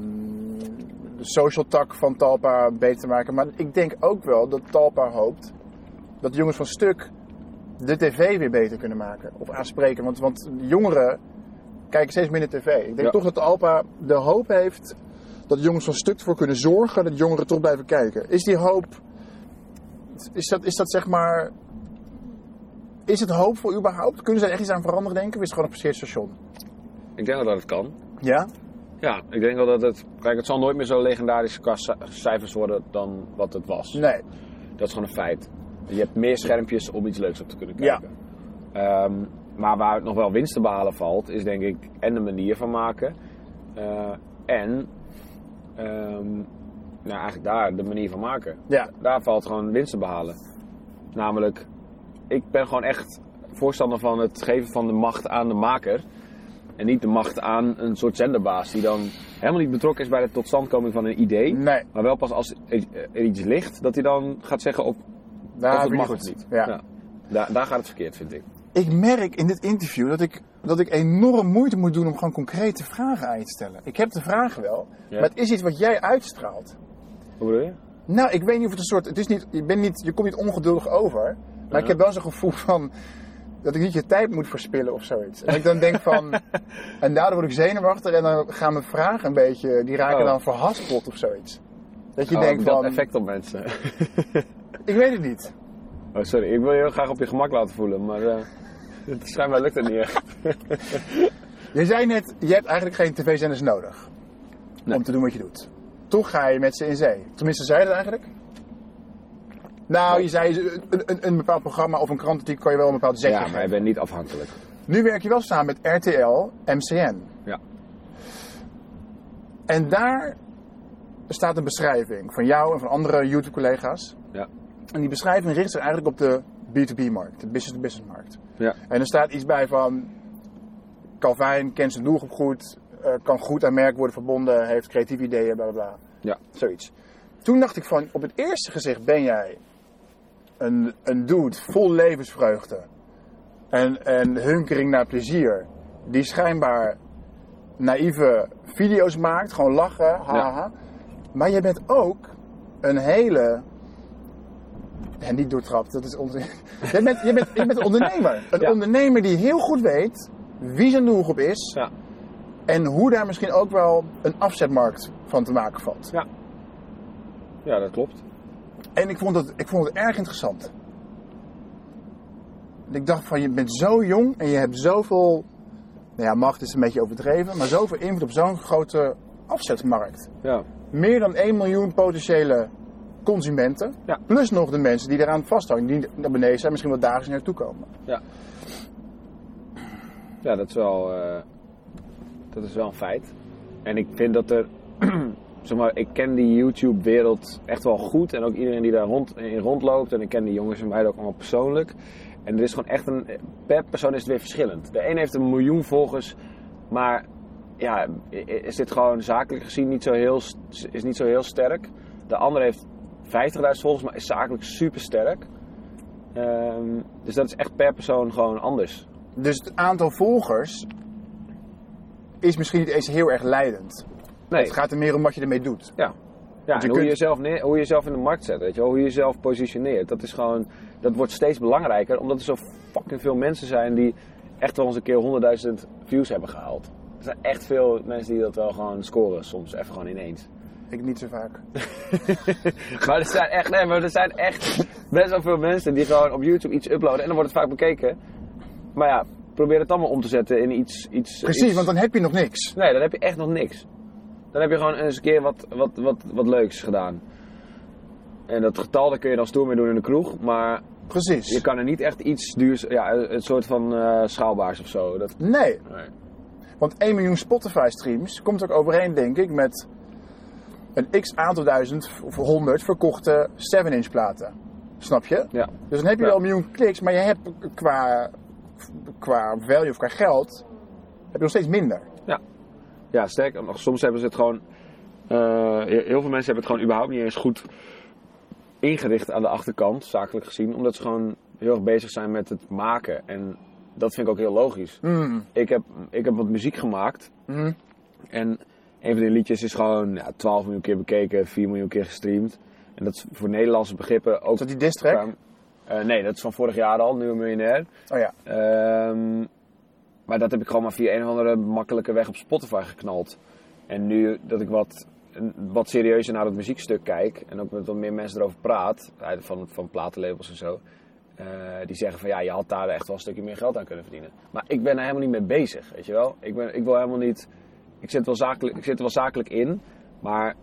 de social tak van Talpa beter te maken. Maar ik denk ook wel dat Talpa hoopt dat de jongens van Stuk de tv weer beter kunnen maken. Of aanspreken. Want, want jongeren kijken steeds minder tv. Ik denk Ja. toch dat de Alpa de hoop heeft dat jongens van stuk voor kunnen zorgen dat jongeren toch blijven kijken. Is die hoop, is dat, is dat zeg maar, is het hoopvol überhaupt? Kunnen ze er echt iets aan veranderen denken? Of is het gewoon een station? Ik denk wel dat het kan. Ja? Ja, ik denk wel dat het... Kijk, het zal nooit meer zo legendarisch qua ci- cijfers worden dan wat het was. Nee. Dat is gewoon een feit. Je hebt meer schermpjes om iets leuks op te kunnen Ja. kijken. Maar waar het nog wel winst te behalen valt, is denk ik en de manier van maken. eh, en ehm, nou, eigenlijk daar, de manier van maken. Ja. Daar valt gewoon winst te behalen. Namelijk, ik ben gewoon echt voorstander van het geven van de macht aan de maker. En niet de macht aan een soort zenderbaas die dan helemaal niet betrokken is bij de totstandkoming van een idee. Nee. Maar wel pas als er iets ligt, dat hij dan gaat zeggen of, Daar of het mag of niet. Ja. Daar, daar gaat het verkeerd, vind ik. Ik merk in dit interview dat ik, dat ik enorm moeite moet doen om gewoon concrete vragen aan je te stellen. Ik heb de vragen wel, Ja. maar het is iets wat jij uitstraalt. Hoe bedoel je? Nou, ik weet niet of het een soort. Het is niet, je, bent niet, je komt niet ongeduldig over. Maar ik heb wel zo'n gevoel van. dat ik niet je tijd moet verspillen of zoiets. En ik dan denk van. <laughs> en daardoor word ik zenuwachtig en dan gaan mijn vragen een beetje. die raken Oh. dan verhaspeld of zoiets. Dat je Oh, denkt dat van. effect op mensen. Ik weet het niet. Oh, sorry, ik wil je heel graag op je gemak laten voelen, maar eh schijnbaar lukt het niet echt. <laughs> Je zei net, je hebt eigenlijk geen tv-zenders nodig. Nee. Om te doen wat je doet. Toch ga je met ze in zee. Tenminste, zei je dat eigenlijk? Nou, je zei een, een, een bepaald programma of een krantartikel kan je wel een bepaald zetje Ja, maar je bent niet afhankelijk. Nu werk je wel samen met RTL, MCN. Ja. En daar staat een beschrijving van jou en van andere YouTube-collega's. Ja. En die beschrijving richt zich eigenlijk op de B2B-markt, de business-to-business-markt. Ja. En er staat iets bij van Calvijn kent zijn doelgroep goed, eh, kan goed aan merk worden verbonden, heeft creatieve ideeën, bla bla bla. Ja. Zoiets. Toen dacht ik van, op het eerste gezicht ben jij een, een dude vol levensvreugde en, en hunkering naar plezier, die schijnbaar naïeve video's maakt, gewoon lachen, haha. Maar je bent ook een hele. En niet doortrapt, dat is onzin. <laughs> Je bent, je bent, je bent een ondernemer. Een Ja. ondernemer die heel goed weet wie zijn doelgroep is Ja. en hoe daar misschien ook wel een afzetmarkt van te maken valt. Ja. Ja, dat klopt. En ik vond het, ik vond het erg interessant. Ik dacht van, je bent zo jong en je hebt zoveel, nou ja, macht is een beetje overdreven, maar zoveel invloed op zo'n grote afzetmarkt. Ja. Meer dan 1 miljoen potentiële consumenten, Ja. plus nog de mensen die eraan vasthangen, die naar beneden zijn, misschien wel dagelijks naartoe komen. Ja. Ja, dat is wel, eh, dat is wel een feit. En ik vind dat er, <clears throat> zeg maar, ik ken die YouTube-wereld echt wel goed. En ook iedereen die daar rond, in rondloopt. En ik ken die jongens en meiden ook allemaal persoonlijk. En er is gewoon echt een, per persoon is het weer verschillend. De een heeft een miljoen volgers, maar ja, is dit gewoon zakelijk gezien niet zo heel, is niet zo heel sterk. De ander heeft 50.000 volgers, maar is zakelijk super sterk. Ehm, dus dat is echt per persoon gewoon anders. Dus het aantal volgers is misschien niet eens heel erg leidend. Nee, Het gaat er meer om wat je ermee doet. ja. Ja, je en hoe, je jezelf neer, hoe je jezelf in de markt zet, weet je wel? hoe je jezelf positioneert. Dat, is gewoon, dat wordt steeds belangrijker, omdat er zo fucking veel mensen zijn die echt wel eens een keer 100.000 views hebben gehaald. Er zijn echt veel mensen die dat wel gewoon scoren, soms even gewoon ineens. Ik niet zo vaak. <laughs> Maar er zijn echt, nee, maar er zijn echt best wel veel mensen die gewoon op YouTube iets uploaden en dan wordt het vaak bekeken. Maar ja, probeer het allemaal om te zetten in iets. iets Precies, iets- want dan heb je nog niks. Nee, dan heb je echt nog niks. Dan heb je gewoon eens een keer wat, wat, wat, wat leuks gedaan. En dat getal daar kun je dan stoer mee doen in de kroeg, maar Precies. je kan er niet echt iets duurs, ja, een soort van eh, schaalbaars of zo. Dat, Nee, nee. want 1 miljoen Spotify streams komt ook overeen, denk ik, met een x aantal duizend of honderd verkochte 7-inch platen. Snap je? Ja. Dus dan heb je Ja. wel een miljoen kliks, maar je hebt qua, qua value of qua geld, heb je nog steeds minder. ja, sterker nog, soms hebben ze het gewoon. eh, heel veel mensen hebben het gewoon überhaupt niet eens goed ingericht aan de achterkant, zakelijk gezien, omdat ze gewoon heel erg bezig zijn met het maken. En dat vind ik ook heel logisch. Mm. Ik heb, ik heb wat muziek gemaakt. Mm. En een van die liedjes is gewoon ja, 12 miljoen keer bekeken, 4 miljoen keer gestreamd. En dat is voor Nederlandse begrippen ook. Is dat die diss track? Eh, nee, dat is van vorig jaar al, Nieuwe Miljonair. Oh ja. Ehm, maar dat heb ik gewoon maar via een of andere makkelijke weg op Spotify geknald. En nu dat ik wat, een- wat serieuzer naar het muziekstuk kijk en ook met wat meer mensen erover praat, uit- van, van platenlabels en zo, eh, die zeggen van ja, je had daar echt wel een stukje meer geld aan kunnen verdienen. Maar ik ben er helemaal niet mee bezig, weet je wel. Ik, ben, ik wil helemaal niet, ik zit, wel zakelijk, ik zit er wel zakelijk in, maar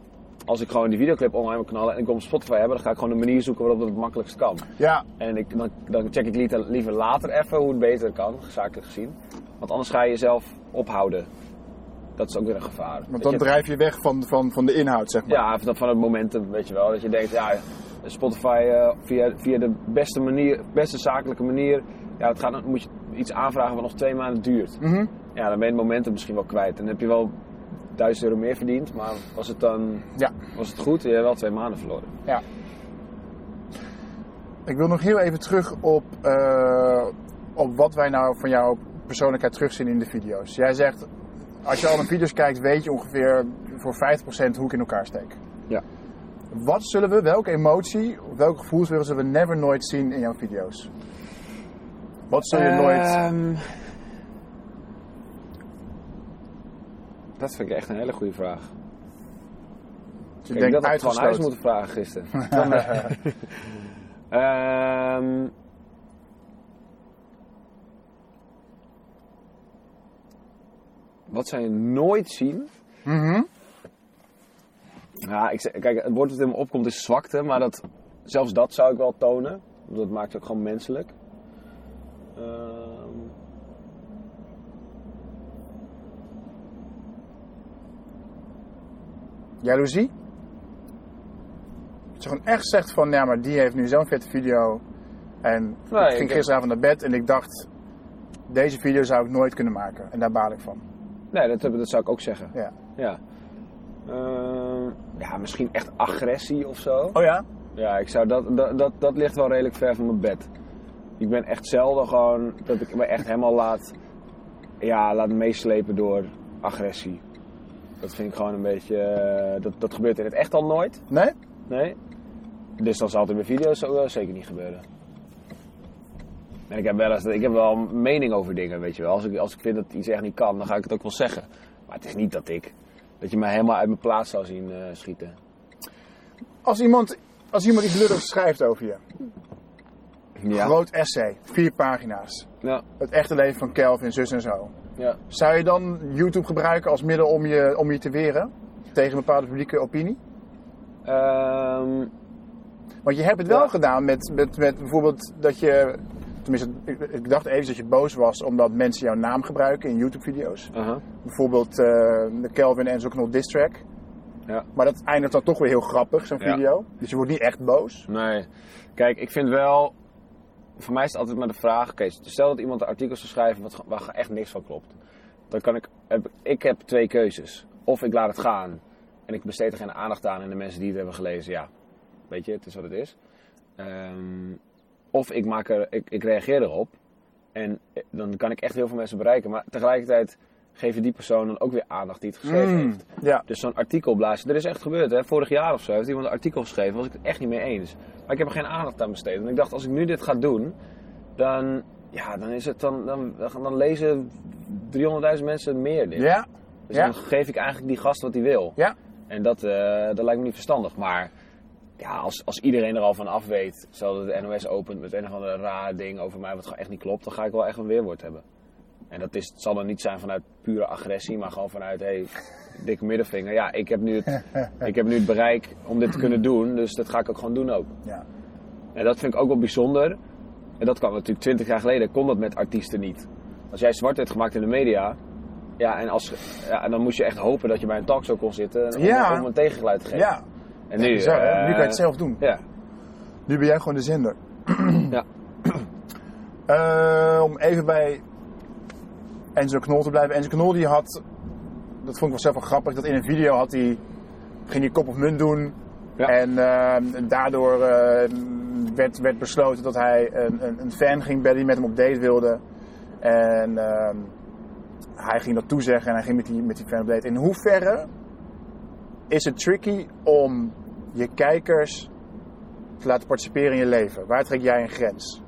als ik gewoon die videoclip online wil knallen en ik wil op Spotify hebben, dan ga ik gewoon een manier zoeken waarop dat het makkelijkst kan. Ja, En ik, dan, dan check ik liever, liever later even hoe het beter kan, zakelijk gezien. Want anders ga je jezelf ophouden. Dat is ook weer een gevaar. want dan je- drijf je weg van, van, van de inhoud, zeg maar. Ja, van van het momentum, weet je wel. Dat je denkt, ja, Spotify eh, via, via de beste manier, beste zakelijke manier. Ja, het gaat, moet je iets aanvragen wat nog twee maanden duurt. Mhm. Ja, dan ben je het momentum misschien wel kwijt. En dan heb je wel 1000 euro meer verdiend. Maar was het dan Ja. was het goed? Je hebt wel twee maanden verloren. Ja. Ik wil nog heel even terug op, eh, op wat wij nou van jouw persoonlijkheid terugzien in de video's. Jij zegt, als je al naar video's kijkt, weet je ongeveer voor 50% hoe ik in elkaar steek. Ja. Wat zullen we, welke emotie, welke gevoel zullen we never nooit zien in jouw video's? Wat zul je nooit... Ehm, Dat vind ik echt een hele goede vraag. je Ik denkt dat ik gewoon huis moeten vragen gisteren. <laughs> Eh, <laughs> Ehm, wat zou je nooit zien? Mhm. Ja, ik, zeg- kijk, het woord dat in me opkomt is zwakte, maar dat, zelfs dat zou ik wel tonen. Want Dat maakt je ook gewoon menselijk. Ehm, Jaloezie? Dat je gewoon echt zegt van, ja, maar die heeft nu zo'n vette video. En Nee, ik ging ik gisteravond naar bed en ik dacht, deze video zou ik nooit kunnen maken. En daar baal ik van. nee, dat, dat zou ik ook zeggen. Ja. Ja. Ehm, ja, misschien echt agressie of zo. Oh ja? Ja, ik zou dat, dat, dat, dat ligt wel redelijk ver van mijn bed. Ik ben echt zelden gewoon dat ik me echt helemaal laat, ja, laat meeslepen door agressie. Dat vind ik gewoon een beetje. eh, dat, dat gebeurt in het echt al nooit. Nee? Nee. Dus dan zal het in mijn video's zo, zeker niet gebeuren. En ik heb wel eens, ik heb wel een mening over dingen, weet je wel. Als ik, als ik vind dat iets echt niet kan, dan ga ik het ook wel zeggen. Maar het is niet dat ik, dat je mij helemaal uit mijn plaats zou zien eh, schieten. Als iemand, als iemand iets lulligs schrijft over je. Ja. Groot essay, vier pagina's. Ja. Het echte leven van Kelvin, zus en zo. ja. Zou je dan YouTube gebruiken als middel om je, om je te weren? Tegen een bepaalde publieke opinie? Ehm, Want je hebt het wel Ja. gedaan met, met, met bijvoorbeeld dat je... Tenminste, ik, ik dacht even dat je boos was omdat mensen jouw naam gebruiken in YouTube-video's. Bijvoorbeeld eh, de Kelvin en zo'n knol diss track. Ja. Maar dat eindigt dan toch weer heel grappig, zo'n Ja. video. Dus je wordt niet echt boos. Nee. Kijk, ik vind wel. Voor mij is het altijd maar de vraag: oké, stel dat iemand een artikel zou schrijven wat, waar echt niks van klopt. Dan kan ik. Ik heb twee keuzes. Of ik laat het gaan en ik besteed er geen aandacht aan en de mensen die het hebben gelezen, ja, weet je, het is wat het is. Ehm, of ik, maak er, ik, ik reageer erop en eh, dan kan ik echt heel veel mensen bereiken. Maar tegelijkertijd geven die persoon dan ook weer aandacht die het geschreven Mm, heeft. Ja. Dus zo'n artikel blazen. Er is echt gebeurd, hè. Vorig jaar of zo heeft iemand een artikel geschreven. was ik het echt niet mee eens. Maar ik heb er geen aandacht aan besteed. En ik dacht, als ik nu dit ga doen, dan, ja, dan, is het dan, dan, dan lezen 300.000 mensen meer dit. Ja. Dus ja. dan geef ik eigenlijk die gast wat hij wil. Ja. En dat, eh, dat lijkt me niet verstandig. Maar ja, als, als iedereen er al van af weet, stel dat de NOS opent met een of ander raar ding over mij wat gewoon echt niet klopt, dan ga ik wel echt een weerwoord hebben. En dat is, het zal dan niet zijn vanuit pure agressie, maar gewoon vanuit, hey, dikke middenvinger. Ja, ik heb, nu het, <laughs> ik heb nu het bereik om dit te kunnen doen, dus dat ga ik ook gewoon doen ook. Ja. En dat vind ik ook wel bijzonder. En dat kan natuurlijk 20 jaar geleden, kon dat met artiesten niet. Als jij zwart werd gemaakt in de media, ja, en, als, ja, en dan moest je echt hopen dat je bij een talkshow kon zitten om, Ja. om een tegengeluid te geven. Ja. En nu, eh, nu kan je het zelf doen. Ja, Nu ben jij gewoon de zender. ja. <clears throat> Eh, om even bij Enzo Knol te blijven. Enzo Knol die had, dat vond ik wel zelf wel grappig, dat in een video had hij, ging hij kop of munt doen. Ja. En daardoor eh, werd, werd besloten dat hij een, een, een fan ging bellen die met hem op date wilde. En eh, hij ging dat toezeggen en hij ging met die, met die fan op date. In hoeverre is het tricky om je kijkers te laten participeren in je leven? Waar trek jij een grens?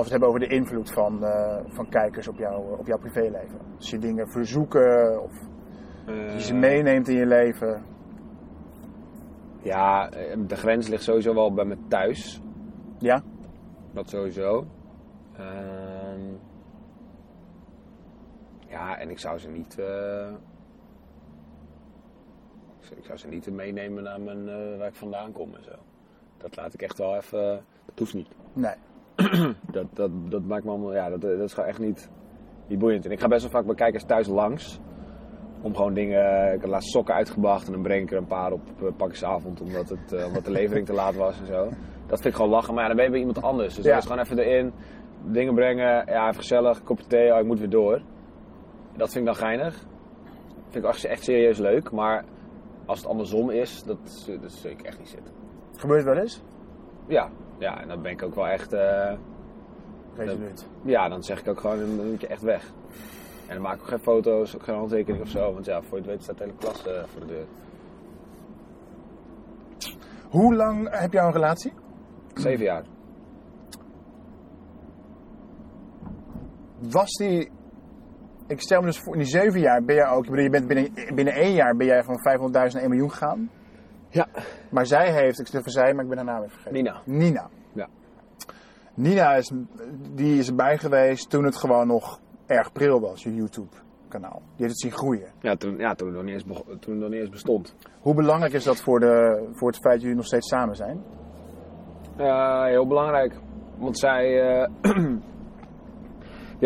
Als we het hebben over de invloed van, eh, van kijkers op, jou, op jouw privéleven. Als je dingen verzoeken of Eh, je ze meeneemt in je leven. Ja, eh, de grens ligt sowieso wel bij me thuis. Ja? Dat sowieso. Ehm, ja, en ik zou ze niet. eh, ik zou- ze niet meenemen naar mijn, waar ik vandaan kom en zo. Dat laat ik echt wel even. Dat hoeft niet. Nee. <clears throat> Dat, dat, dat maakt me allemaal. Ja, dat, dat is gewoon echt niet, niet boeiend. En ik ga best wel vaak bij kijkers thuis langs. Om gewoon dingen. Ik heb laatst sokken uitgebracht en dan breng ik er een paar op uh, pakjesavond. Omdat, het, eh, omdat de levering te laat was en zo. Dat vind ik gewoon lachen. Maar ja, dan ben je bij iemand anders. Dus Ja. dan is gewoon even erin. Dingen brengen. Ja, even gezellig. Kopje thee. Oh, ik moet weer door. Dat vind ik dan geinig. Vind ik echt, echt serieus leuk. Maar als het andersom is, dat, dat zie ik echt niet zitten. Gebeurt wel eens? Ja, ja en dan ben ik ook wel echt. eh, Resoluut. ja, dan zeg ik ook gewoon, dan moet je echt weg. En dan maak ik ook geen foto's, ook geen handtekening of zo. Want ja, voor je het weet staat de hele klas eh, voor de deur. Hoe lang heb jij een relatie? Zeven jaar. Was die... Ik stel me dus voor, in die zeven jaar ben jij ook... Ik bedoel, je bent binnen, binnen één jaar ben jij van 500.000 naar 1 miljoen gegaan. Ja. Maar zij heeft, ik stel voor zij, maar ik ben haar naam even vergeten. Nina. Nina. Ja. Nina is, die is erbij geweest toen het gewoon nog erg pril was, je YouTube kanaal. Die heeft het zien groeien. Ja, toen, ja, toen, het nog niet eens bego- toen het nog niet eens bestond. Hoe belangrijk is dat voor, de, voor het feit dat jullie nog steeds samen zijn? Ja, heel belangrijk. Want zij. eh, <clears throat>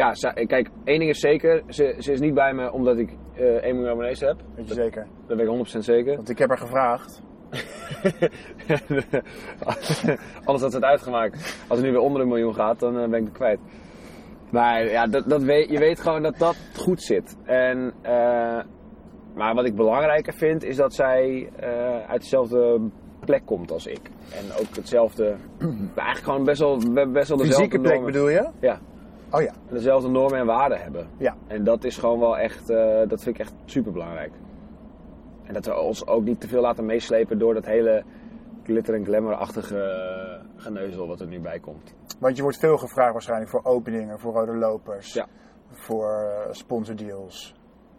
ja, zij, kijk, één ding is zeker. Ze, ze is niet bij me omdat ik 1 miljoen abonnees heb. Weet je zeker? Dat weet ik 100% zeker. Want ik heb haar gevraagd. <laughs> Anders had ze het uitgemaakt. Als het nu weer onder een miljoen gaat, dan eh, ben ik het kwijt. Maar ja, dat, dat weet, je weet gewoon dat dat goed zit. En, eh, maar wat ik belangrijker vind, is dat zij eh, uit dezelfde plek komt als ik. En ook hetzelfde, <clears throat> eigenlijk gewoon best wel, best wel dezelfde Fysieke plek normen. bedoel je? Ja, Oh ja. dezelfde normen en waarden hebben. Ja. En dat is gewoon wel echt, dat vind ik echt super belangrijk. En dat we ons ook niet te veel laten meeslepen door dat hele glitter- en glamour-achtige eh, geneuzel wat er nu bij komt. Want je wordt veel gevraagd waarschijnlijk voor openingen, voor rode lopers. Ja. Voor eh, sponsordeals.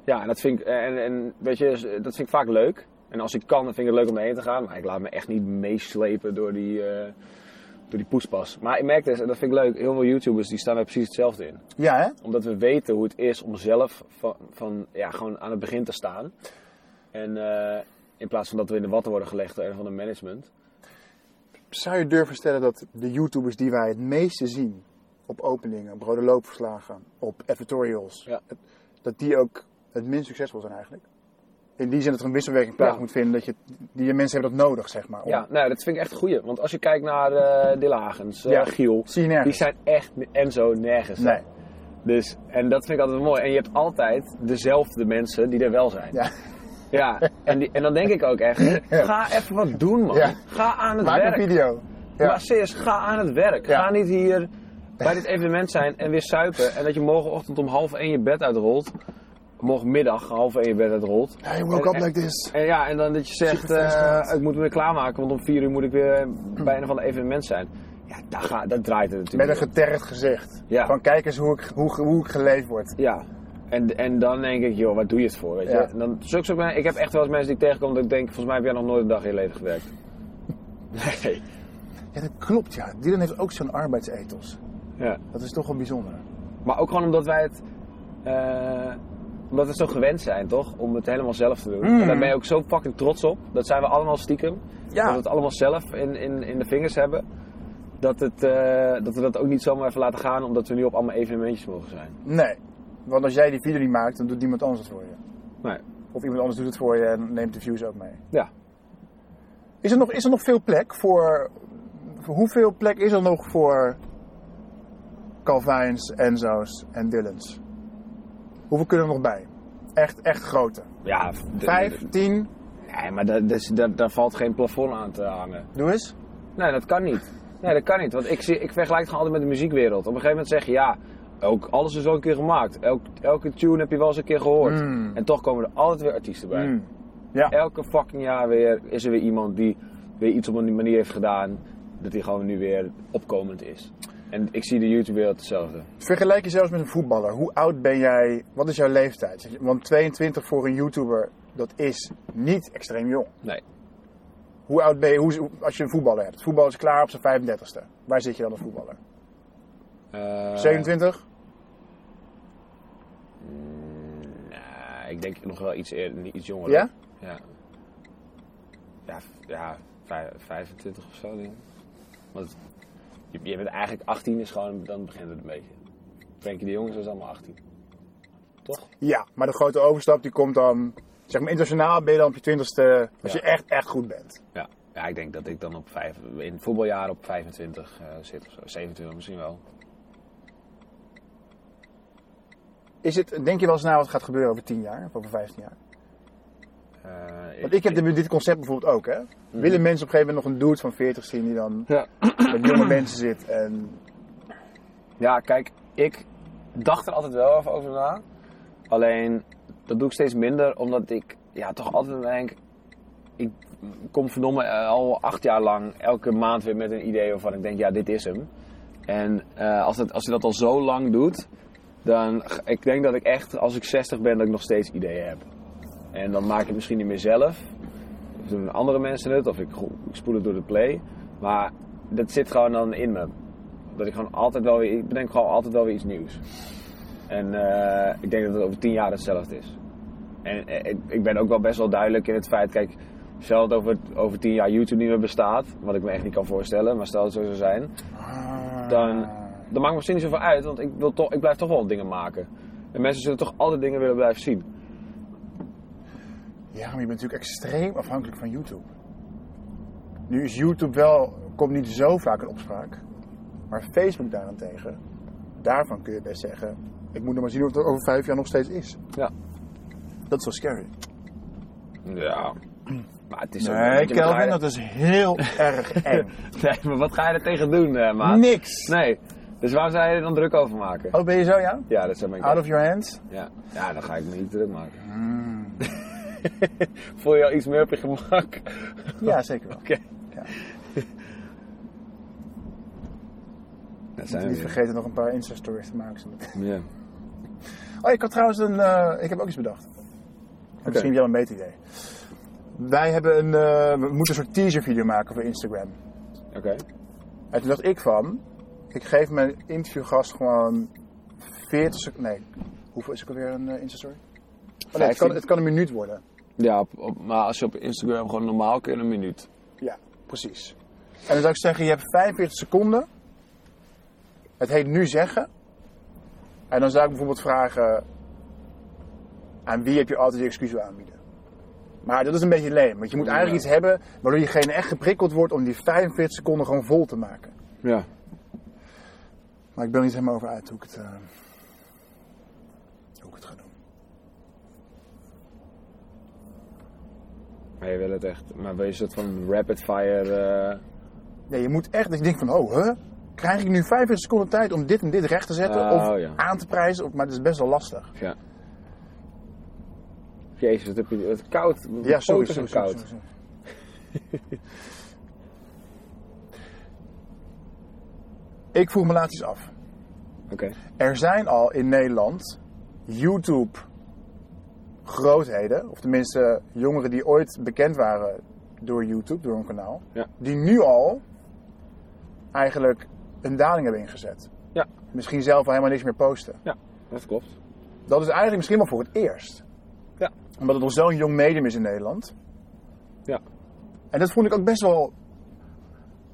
Ja, en dat vind ik, en, en weet je, dat vind ik vaak leuk. En als ik kan, dan vind ik het leuk om erheen te gaan. Maar ik laat me echt niet meeslepen door die, eh, door die poespas. Maar ik merk dus, en dat vind ik leuk, heel veel YouTubers die staan er precies hetzelfde in. Ja, hè? Omdat we weten hoe het is om zelf van, van ja, gewoon aan het begin te staan. En eh, in plaats van dat we in de watten worden gelegd door een van de management. Zou je durven stellen dat de YouTubers die wij het meeste zien op openingen, op rode loopverslagen, op editorials, Ja. dat die ook het minst succesvol zijn eigenlijk? In die zin dat er een wisselwerking plaats Ja. moet vinden, dat je, die mensen hebben dat nodig, zeg maar. om- Ja, nou, dat vind ik echt een goeie. Want als je kijkt naar eh Dille Hagens, eh, Ja. Giel, die zijn echt en zo nergens. Nee. Dus, en dat vind ik altijd mooi. En je hebt altijd dezelfde mensen die er wel zijn. Ja. Ja, en, die, en dan denk ik ook echt, ga even wat doen man. Ga aan het Maak werk. een video. Ja. Maar serieus, ga aan het werk. Ga niet hier bij dit evenement zijn en weer suipen. En dat je morgenochtend om half één je bed uitrolt. Morgenmiddag half één je bed uitrolt. Hey, woke En- up like this. En ja, en dan dat je zegt, gaat. ik moet me weer klaarmaken, want om vier uur moet ik weer bij een van de evenement zijn. Ja, daar, ga, daar draait het Met natuurlijk een om. getergd gezicht. Ja. Van kijk eens hoe ik, hoe, hoe ik geleefd word. Ja, en, en dan denk ik, joh, wat doe je het voor, weet je? Ja. En dan, zulke soort mensen- ik heb echt wel eens mensen die ik tegenkom dat ik denk, volgens mij heb jij nog nooit een dag in je leven gewerkt. <laughs> Nee. Ja, dat klopt ja. Dylan heeft ook zo'n arbeidsethos. Ja. Dat is toch wel bijzonder. Maar ook gewoon omdat wij het, eh, omdat we zo gewend zijn, toch? Om het helemaal zelf te doen. Mm. En daar ben je ook zo fucking trots op. Dat zijn we allemaal stiekem. Ja. Dat we het allemaal zelf in, in, in de vingers hebben. Dat, het, eh, dat we dat ook niet zomaar even laten gaan, omdat we nu op allemaal evenementjes mogen zijn. Nee. Want als jij die video niet maakt, dan doet niemand anders het voor je. Nee. Of iemand anders doet het voor je en neemt de views ook mee. Ja. Is er nog, is er nog veel plek voor, voor... Hoeveel plek is er nog voor Calvijns, Enzo's en Dylans? Hoeveel kunnen er nog bij? Echt, echt grote. Ja, Vijf, tien? Nee, maar daar, dus, daar, daar valt geen plafond aan te hangen. Doe eens. Nee, dat kan niet. Nee, dat kan niet. Want ik, zie, ik vergelijk het gewoon altijd met de muziekwereld. Op een gegeven moment zeg je, ja, ook, alles is wel een keer gemaakt. Elk, elke tune heb je wel eens een keer gehoord. Mm. En toch komen er altijd weer artiesten bij. Mm. Ja. Elke fucking jaar weer is er weer iemand die weer iets op een manier heeft gedaan. Dat hij gewoon nu weer opkomend is. En ik zie de YouTube-wereld hetzelfde. Vergelijk je zelfs met een voetballer. Hoe oud ben jij? Wat is jouw leeftijd? Want 22 voor een YouTuber, dat is niet extreem jong. Nee. Hoe oud ben je hoe, als je een voetballer hebt? Voetbal is klaar op zijn 35ste. Waar zit je dan als voetballer? Eh, 27? nou, ik denk nog wel iets, eerder, iets jonger. Ja? Ja. Ja, f- ja vij- 25 of zo, denk ik. Want je, je bent eigenlijk 18, is gewoon, dan begint het een beetje. Frenkie de Jong is dus allemaal 18. Toch? Ja, maar de grote overstap die komt dan... Zeg maar internationaal ben je dan op je 20ste als Ja. je echt, echt goed bent. Ja. Ja, ik denk dat ik dan op vijf, in het voetbaljaar op 25 eh, zit of zo. 27 misschien wel. Is het, denk je wel eens na wat gaat gebeuren over 10 jaar of over 15 jaar? Eh, Want ik heb dit, dit concept bijvoorbeeld ook, hè. Willen mensen op een gegeven moment nog een dude van 40 zien die dan Ja. met jonge mensen zit en... Ja, kijk, ik dacht er altijd wel even over na. Alleen, dat doe ik steeds minder, omdat ik ja, toch altijd denk... Ik kom verdomme eh, al acht jaar lang elke maand weer met een idee waarvan ik denk, ja, dit is hem. En eh, als, het, als je dat al zo lang doet, dan... Ik denk dat ik echt, als ik 60 ben, dat ik nog steeds ideeën heb. En dan maak ik het misschien niet meer zelf. Of doen andere mensen het, of ik, ik spoel het door de play. Maar dat zit gewoon dan in me. Dat ik gewoon altijd wel weer, ik bedenk gewoon altijd wel weer iets nieuws. En eh, ik denk dat het over tien jaar hetzelfde is. En eh, ik, ik ben ook wel best wel duidelijk in het feit, kijk, stel dat over, over tien jaar YouTube niet meer bestaat, wat ik me echt niet kan voorstellen, maar stel dat het zo zou zijn, dan, dan maakt me misschien niet zoveel uit, want ik, wil toch, ik blijf toch wel dingen maken. En mensen zullen toch altijd dingen willen blijven zien. Ja, maar je bent natuurlijk extreem afhankelijk van YouTube. Nu is YouTube wel, komt niet zo vaak in opspraak. Maar Facebook daarentegen, daarvan kun je best zeggen... Ik moet nog maar zien of het over vijf jaar nog steeds is. Ja. Dat is wel scary. Ja. Maar het is Nee, Kelvin, dat is heel erg <laughs> eng. Nee, maar wat ga je er tegen doen, eh maat? Niks. Nee. Dus waar zou je er dan druk over maken? Oh, ben je zo, ja? Ja, dat zou mijn Out of your hands? Ja. ja, dan ga ik me niet druk maken. <laughs> Voel je al iets meer op je gemak? Ja, zeker wel. <laughs> Oké. Ja. Dat Ik zijn niet weer. vergeten nog een paar Insta-stories te maken. Ja. Oh, ik had trouwens een... eh, ik heb ook iets bedacht. En Misschien heb jij wel een beter idee. Wij hebben een... eh, we moeten een soort teaser-video maken voor Instagram. Oké. En toen dacht ik van... Ik geef mijn interviewgast gewoon 40 seconden... Nee, hoeveel is het alweer een eh, Insta-story? Oh, nee, het, kan, 15. het kan een minuut worden. Ja, op, op- maar als je op Instagram gewoon normaal kun je een minuut. Ja, precies. En dan zou ik zeggen, je hebt 45 seconden. Het heet nu zeggen. En dan zou ik bijvoorbeeld vragen... Aan wie heb je altijd je excuus wil aanbieden? Maar dat is een beetje leem. Want je moet eigenlijk Ja. iets hebben waardoor diegene echt geprikkeld wordt om die 45 seconden gewoon vol te maken. Ja. Maar ik ben er niet helemaal over uit hoe ik het, eh, hoe ik het ga doen. Maar je wil het echt, maar wil je een soort van rapid fire... eh, Ja, je moet echt dat je denkt van, oh, huh? Krijg ik nu 45 seconden tijd om dit en dit recht te zetten? Oh, of ja. aan te prijzen? Of, maar dat is best wel lastig. ja. Jezus, wat heb je wat koud. Ja, sorry, sorry, koud. sorry, sorry. <laughs> Ik vroeg me laatst iets af. Oké. Er zijn al in Nederland YouTube grootheden, of tenminste jongeren die ooit bekend waren door YouTube, door een kanaal, Ja. die nu al eigenlijk een daling hebben ingezet. Ja. Misschien zelf al helemaal niks meer posten. Ja, dat klopt. Dat is eigenlijk misschien wel voor het eerst. Ja. Omdat het nog zo'n jong medium is in Nederland. Ja. En dat vond ik ook best wel,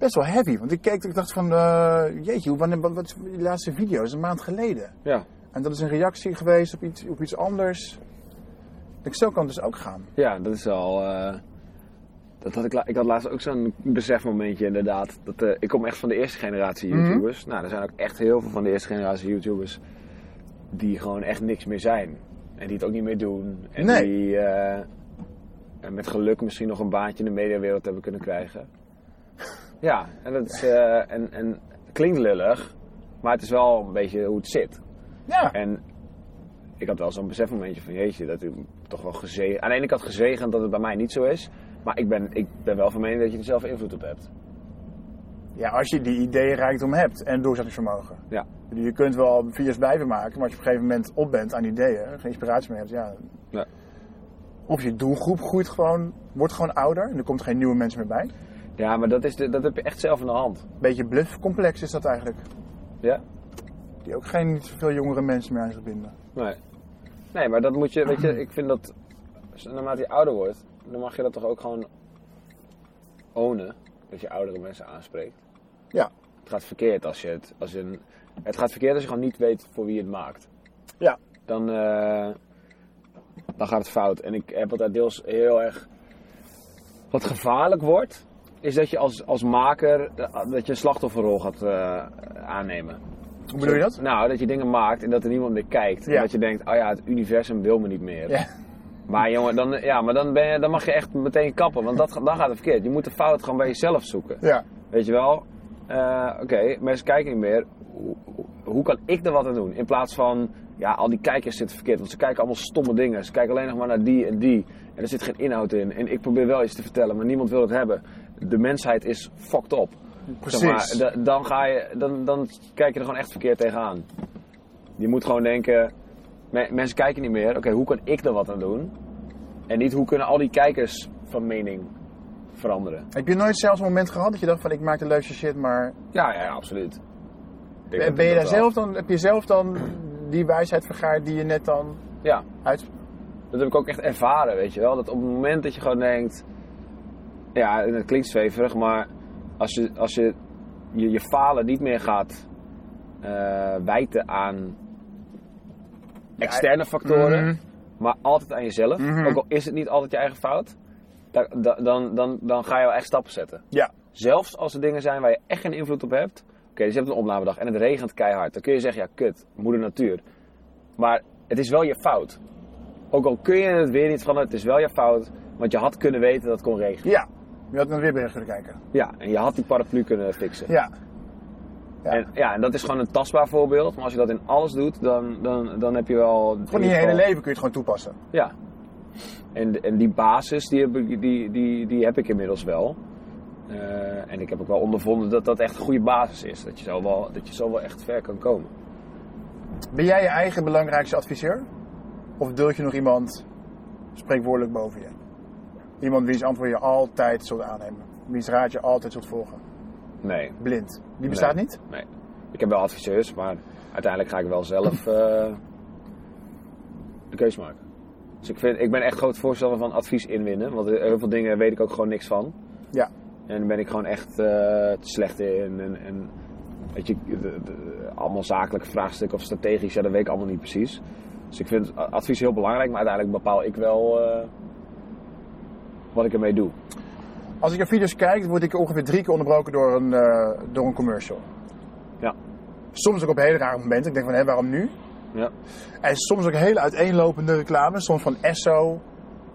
best wel heavy. Want ik keek ik dacht van, eh, jeetje, hoe- wanneer, wat, wat is die laatste video? Dat is een maand geleden. Ja. En dat is een reactie geweest op iets, op iets anders. Ik zo kan het dus ook gaan. Ja, dat is al. eh, dat had ik, ik had laatst ook zo'n besefmomentje inderdaad. Dat, eh, ik kom echt van de eerste generatie Mhm. YouTubers. Nou, er zijn ook echt heel veel van de eerste generatie YouTubers die gewoon echt niks meer zijn. En die het ook niet meer doen. En Nee. die met geluk misschien nog een baantje in de mediawereld hebben kunnen krijgen. Ja, en dat is, eh, en, en klinkt lullig, maar het is wel een beetje hoe het zit. Ja. En ik had wel zo'n besefmomentje van jeetje, dat ik toch wel gezegend. Aan de ene kant gezegend dat het bij mij niet zo is. Maar ik ben, ik ben wel van mening dat je er zelf invloed op hebt. Ja, als je die ideeënrijkdom hebt en doorzettingsvermogen. Ja. Je kunt wel video's blijven maken, maar als je op een gegeven moment op bent aan ideeën, geen inspiratie meer hebt, ja. Ja. Of je doelgroep groeit gewoon, wordt gewoon ouder en er komt geen nieuwe mensen meer bij. Ja, maar dat, is de, dat heb je echt zelf in de hand. Beetje bluffcomplex is dat eigenlijk. Ja? Die ook geen niet zoveel jongere mensen meer aan zich binden. Nee. Nee, maar dat moet je, weet je, ik vind dat, naarmate je ouder wordt, dan mag je dat toch ook gewoon ownen. Dat je oudere mensen aanspreekt. Ja. Het gaat verkeerd als je het, als een, het gaat verkeerd als je gewoon niet weet voor wie je het maakt. Ja. Dan, eh, dan gaat het fout. En ik heb daar deels heel erg, wat gevaarlijk wordt, is dat je als, als maker, dat je een slachtofferrol gaat eh, aannemen. Hoe bedoel je dat? Nou, dat je dingen maakt en dat er niemand meer kijkt. En dat je denkt, oh ja, het universum wil me niet meer. Ja. Maar jongen, dan, ja, maar dan, ben je, dan mag je echt meteen kappen, want dat, dan gaat het verkeerd. Je moet de fout gewoon bij jezelf zoeken. Ja. Weet je wel? Eh, Oké, mensen kijken niet meer. Hoe, hoe- hoe kan ik er wat aan doen? In plaats van, ja, al die kijkers zitten verkeerd. Want ze kijken allemaal stomme dingen. Ze kijken alleen nog maar naar die en die. En er zit geen inhoud in. En ik probeer wel iets te vertellen, maar niemand wil het hebben. De mensheid is fucked up. Precies. Zeg maar, da- dan, ga je, dan, dan kijk je er gewoon echt verkeerd tegenaan. Je moet gewoon denken, me- mensen kijken niet meer. Oké, hoe kan ik er wat aan doen? En niet hoe kunnen al die kijkers van mening veranderen. Heb je nooit zelfs een moment gehad dat je dacht van ik maak de leukste shit, maar... Ja, ja, ja, absoluut. Ik Ben, ben je daar zelf dan, heb je zelf dan die wijsheid vergaard die je net dan Ja, uit... dat heb ik ook echt ervaren, weet je wel. Dat op het moment dat je gewoon denkt... Ja, en het klinkt zweverig, maar als je als je, je, je falen niet meer gaat eh, wijten aan externe factoren, Mhm. maar altijd aan jezelf. Mhm. Ook al is het niet altijd je eigen fout, da- da- dan, dan, dan ga je wel echt stappen zetten. Ja. Zelfs als er dingen zijn waar je echt geen invloed op hebt. Oké, dus je hebt een opnamedag en het regent keihard. Dan kun je zeggen, ja kut, moeder natuur. Maar het is wel je fout. Ook al kun je het weer niet van, het is wel je fout. Want je had kunnen weten dat het kon regenen. Ja. Je had naar weerbericht kunnen kijken. Ja, en je had die paraplu kunnen fixen. Ja. Ja. En, ja, en dat is gewoon een tastbaar voorbeeld. Maar als je dat in alles doet, dan, dan, dan heb je wel... Gewoon in je hele leven kun je het gewoon toepassen. Ja. En, en die basis, die heb, ik, die, die, die heb ik inmiddels wel. Eh, en ik heb ook wel ondervonden dat dat echt een goede basis is. Dat je zo wel, dat je zo wel echt ver kan komen. Ben jij je eigen belangrijkste adviseur? Of duld je nog iemand spreekwoordelijk boven je? Iemand wiens antwoord je altijd zult aannemen. Wiens raad je altijd zult volgen. Nee, Blind. Die bestaat Nee. niet? nee. Ik heb wel adviseurs, maar uiteindelijk ga ik wel zelf <laughs> eh, de keus maken. Dus ik, vind, ik ben echt groot voorstander van advies inwinnen. Want heel veel dingen weet ik ook gewoon niks van. Ja. En daar ben ik gewoon echt eh, te slecht in. En, en weet je, de- de- allemaal zakelijke vraagstukken of strategisch, ja, dat weet ik allemaal niet precies. Dus ik vind advies heel belangrijk, maar uiteindelijk bepaal ik wel eh, wat ik ermee doe. Als ik naar video's kijk, word ik ongeveer drie keer onderbroken door een, eh, door een commercial. Ja. Soms ook op hele rare momenten. Ik denk van, hé, waarom nu? Ja. En soms ook hele uiteenlopende reclames. Soms van Esso,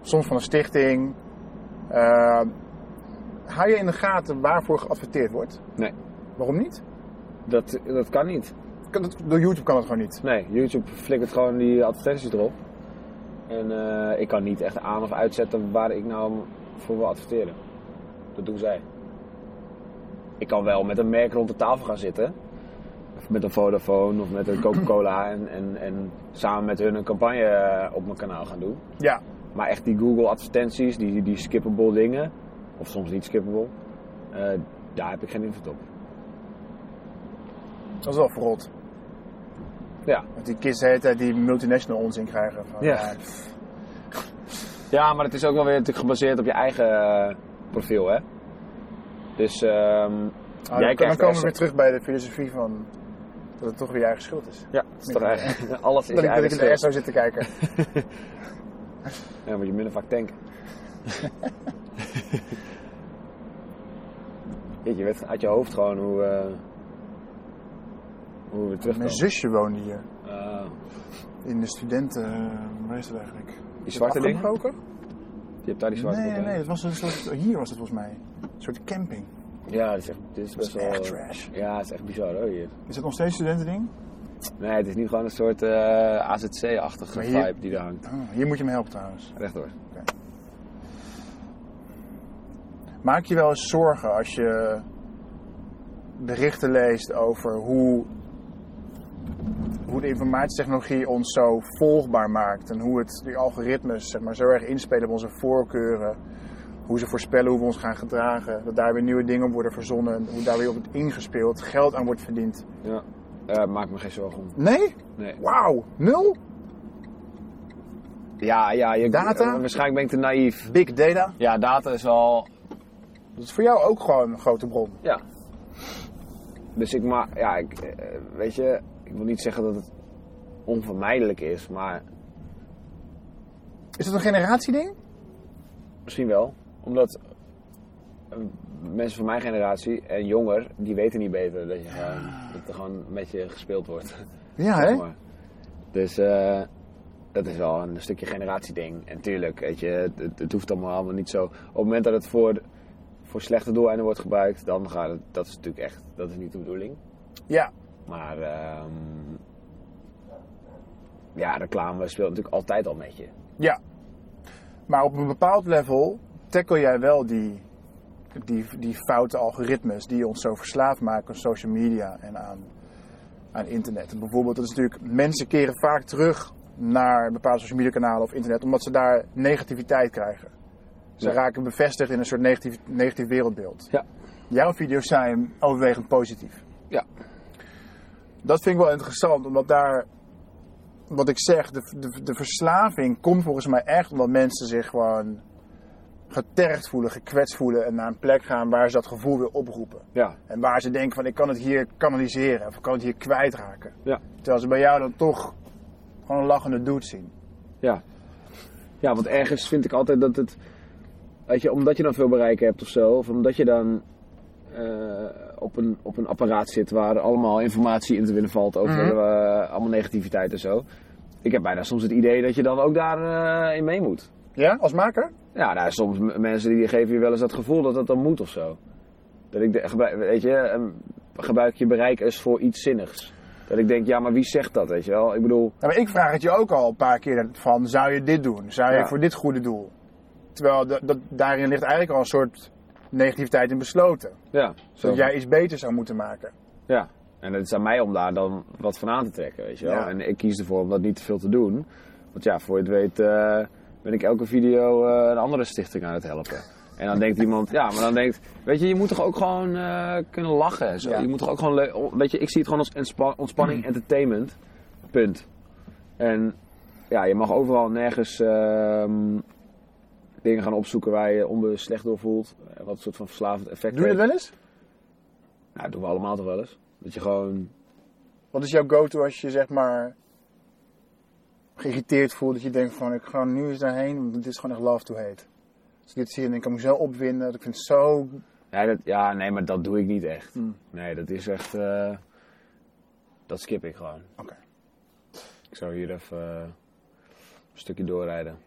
soms van een stichting. Eh, hou je in de gaten waarvoor geadverteerd wordt? Nee, Waarom niet? dat, dat kan niet. Kan dat- Door YouTube kan het gewoon niet. Nee, YouTube flikkert gewoon die advertenties erop. En eh, ik kan niet echt aan of uitzetten waar ik nou voor wil adverteren. Dat doen zij. Ik kan wel met een merk rond de tafel gaan zitten. Of met een Vodafone of met een Coca-Cola. <clears throat> en, en, en samen met hun een campagne eh, op mijn kanaal gaan doen. Ja, Maar echt die Google advertenties, die, die skippable dingen. Of soms niet skippable. eh, daar heb ik geen invloed op. dat is wel verrot. Ja. Want die kids de hele tijd die multinational onzin krijgen. Van, Ja. ja, maar het is ook wel weer natuurlijk gebaseerd op je eigen eh, profiel, hè? Dus ah, jij dan, komen we er- weer terug bij de filosofie van dat het toch weer je eigen schuld is. Ja, het is toch eigenlijk <laughs> alles is Dat je ik, dat ik in de. Esso zit te kijken. <laughs> <laughs> Ja, moet je minder vaak tanken. Je weet uit je hoofd gewoon hoe, eh hoe we weer Mijn zusje woonde hier. Ah, In de studenten... eh, Waar is het eigenlijk? die zwarte? Afgebroken? Je hebt daar die zwarte Nee, nee, het was een soort, hier was het volgens mij. Een soort camping. Ja, dit is, echt, dit is Dat is best wel... echt trash. Ja, het is echt bizar hoor hier. Is het nog steeds studentending? Nee, het is nu gewoon een soort eh, AZC-achtige hier- vibe die daar hangt. Ah, hier moet je me helpen trouwens. Rechtdoor. Maak je wel eens zorgen als je berichten leest over hoe, hoe de informatietechnologie ons zo volgbaar maakt. En hoe het, die algoritmes zeg maar, zo erg inspelen op onze voorkeuren. Hoe ze voorspellen hoe we ons gaan gedragen. Dat daar weer nieuwe dingen op worden verzonnen. Hoe daar weer op wordt ingespeeld. Geld aan wordt verdiend. Ja. Eh maak me geen zorgen om. Nee? Nee. Wauw. Nul? Ja, ja. Je, Data? eh, waarschijnlijk ben ik te naïef. Big data? Ja, data is wel... Dat is voor jou ook gewoon een grote bron. Ja. Dus ik maar, ja, ik, eh, weet je, ik wil niet zeggen dat het onvermijdelijk is, maar Is dat een generatieding? misschien wel. Omdat eh, mensen van mijn generatie en jonger, die weten niet beter dat, je gewoon, dat er gewoon met je gespeeld wordt. <laughs> Ja, hè? Dus eh, dat is wel een stukje generatieding. En tuurlijk, weet je, het, het- het hoeft allemaal, allemaal niet zo. Op het moment dat het voor, voor slechte doeleinden wordt gebruikt, dan gaat het, dat is natuurlijk echt, dat is niet de bedoeling. Ja. Maar ehm, ja, reclame speelt natuurlijk altijd al met je. Ja. Maar op een bepaald level tackle jij wel die, die, die foute algoritmes die ons zo verslaafd maken aan social media en aan, aan internet. Bijvoorbeeld, dat is natuurlijk, mensen keren vaak terug naar bepaalde social media kanalen of internet omdat ze daar negativiteit krijgen. Ze Ja. raken bevestigd in een soort negatief, negatief wereldbeeld. Ja. Jouw video's zijn overwegend positief. Ja. Dat vind ik wel interessant, omdat daar, wat ik zeg, de, de, de verslaving komt volgens mij echt omdat mensen zich gewoon getergd voelen, gekwetst voelen en naar een plek gaan waar ze dat gevoel weer oproepen. Ja, En waar ze denken van ik kan het hier kanaliseren of ik kan het hier kwijtraken. ja, Terwijl ze bij jou dan toch gewoon een lachende dude zien. ja. Ja, want ergens vind ik altijd dat het, weet je, omdat je dan veel bereik hebt of zo, of omdat je dan eh, op, een, op een apparaat zit waar allemaal informatie in te winnen valt over eh, allemaal negativiteit en zo. Ik heb bijna soms het idee dat je dan ook daarin in mee moet. Ja, als maker? Ja, nou, soms mensen die geven je wel eens dat gevoel dat dat dan moet of zo. Dat ik, de, gebruik, weet je, ehm, gebruik je bereik eens voor iets zinnigs. Dat ik denk, ja, maar wie zegt dat, weet je wel? Ik bedoel, Ja, maar ik vraag het je ook al een paar keer van zou je dit doen? Zou je Ja. voor dit goede doel? Terwijl dat, dat, daarin ligt eigenlijk al een soort negativiteit in besloten. ja. Zo, Dat jij iets beter zou moeten maken. Ja. En het is aan mij om daar dan wat van aan te trekken, weet je wel? Ja. En ik kies ervoor om dat niet te veel te doen. Want ja, voor je het weet eh, ben ik elke video eh, een andere stichting aan het helpen. En dan denkt iemand, ja, maar dan denkt, weet je, je moet toch ook gewoon eh, kunnen lachen en zo. Ja. Je moet toch ook gewoon, weet je, ik zie het gewoon als ontspanning, entertainment, punt. En ja, je mag overal nergens ehm, dingen gaan opzoeken waar je onbewust slecht door voelt. eh, Wat een soort van verslavend effect Doe je dat wel eens? Nou, dat doen we allemaal toch wel eens. Dat je gewoon, Wat is jouw go-to als je zeg maar geïrriteerd voelt? Dat je denkt van ik ga nu eens daarheen, want dit is gewoon echt love to hate. Als ik dit zie en ik kan me zo opwinden, dat ik vind het zo... Ja, dat, ja, nee, maar dat doe ik niet echt. Hmm. Nee, dat is echt. eh, dat skip ik gewoon. Oké. Ik zou hier even eh, een stukje doorrijden.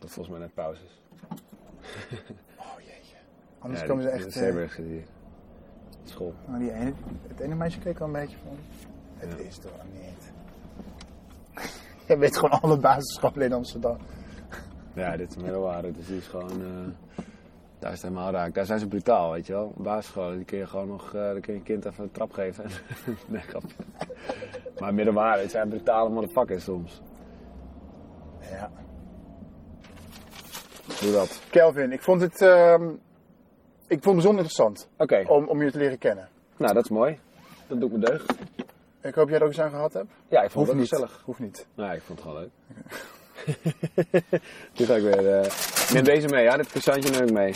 Dat volgens mij net pauze is. <laughs> Oh jeetje. Anders Ja, komen ze echt... De eh, Zeeburg zit hier. School. maar die ene, het ene meisje keek al een beetje van... Het Ja. is toch niet. <laughs> Jij weet gewoon alle basisscholen in Amsterdam. Ja, dit is middelbare, dus die is gewoon. eh, daar is het helemaal raak. Daar zijn ze brutaal, weet je wel. Basisscholen, die kun je gewoon nog. eh dan kun je een kind even een trap geven. <laughs> nee, grapje. Maar middelbare, het zijn brutale motherfuckers soms. Ja. Doe dat. Kelvin, ik vond het... ehm, ik vond het bijzonder interessant om, om je te leren kennen. nou dat is mooi. Dat doet me deugd. Ik hoop jij er ook eens aan gehad hebt. Ja, ik vond Hoeft het niet. gezellig. Hoeft niet. Nee, ik vond het gewoon leuk. <laughs> nu ga ik weer. eh, ik neem deze mee, ja? Dit croissantje neem ik mee.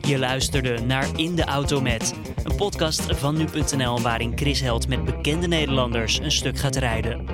Je luisterde naar In de Auto Met, een podcast van nu.nl waarin Chris Held met bekende Nederlanders een stuk gaat rijden.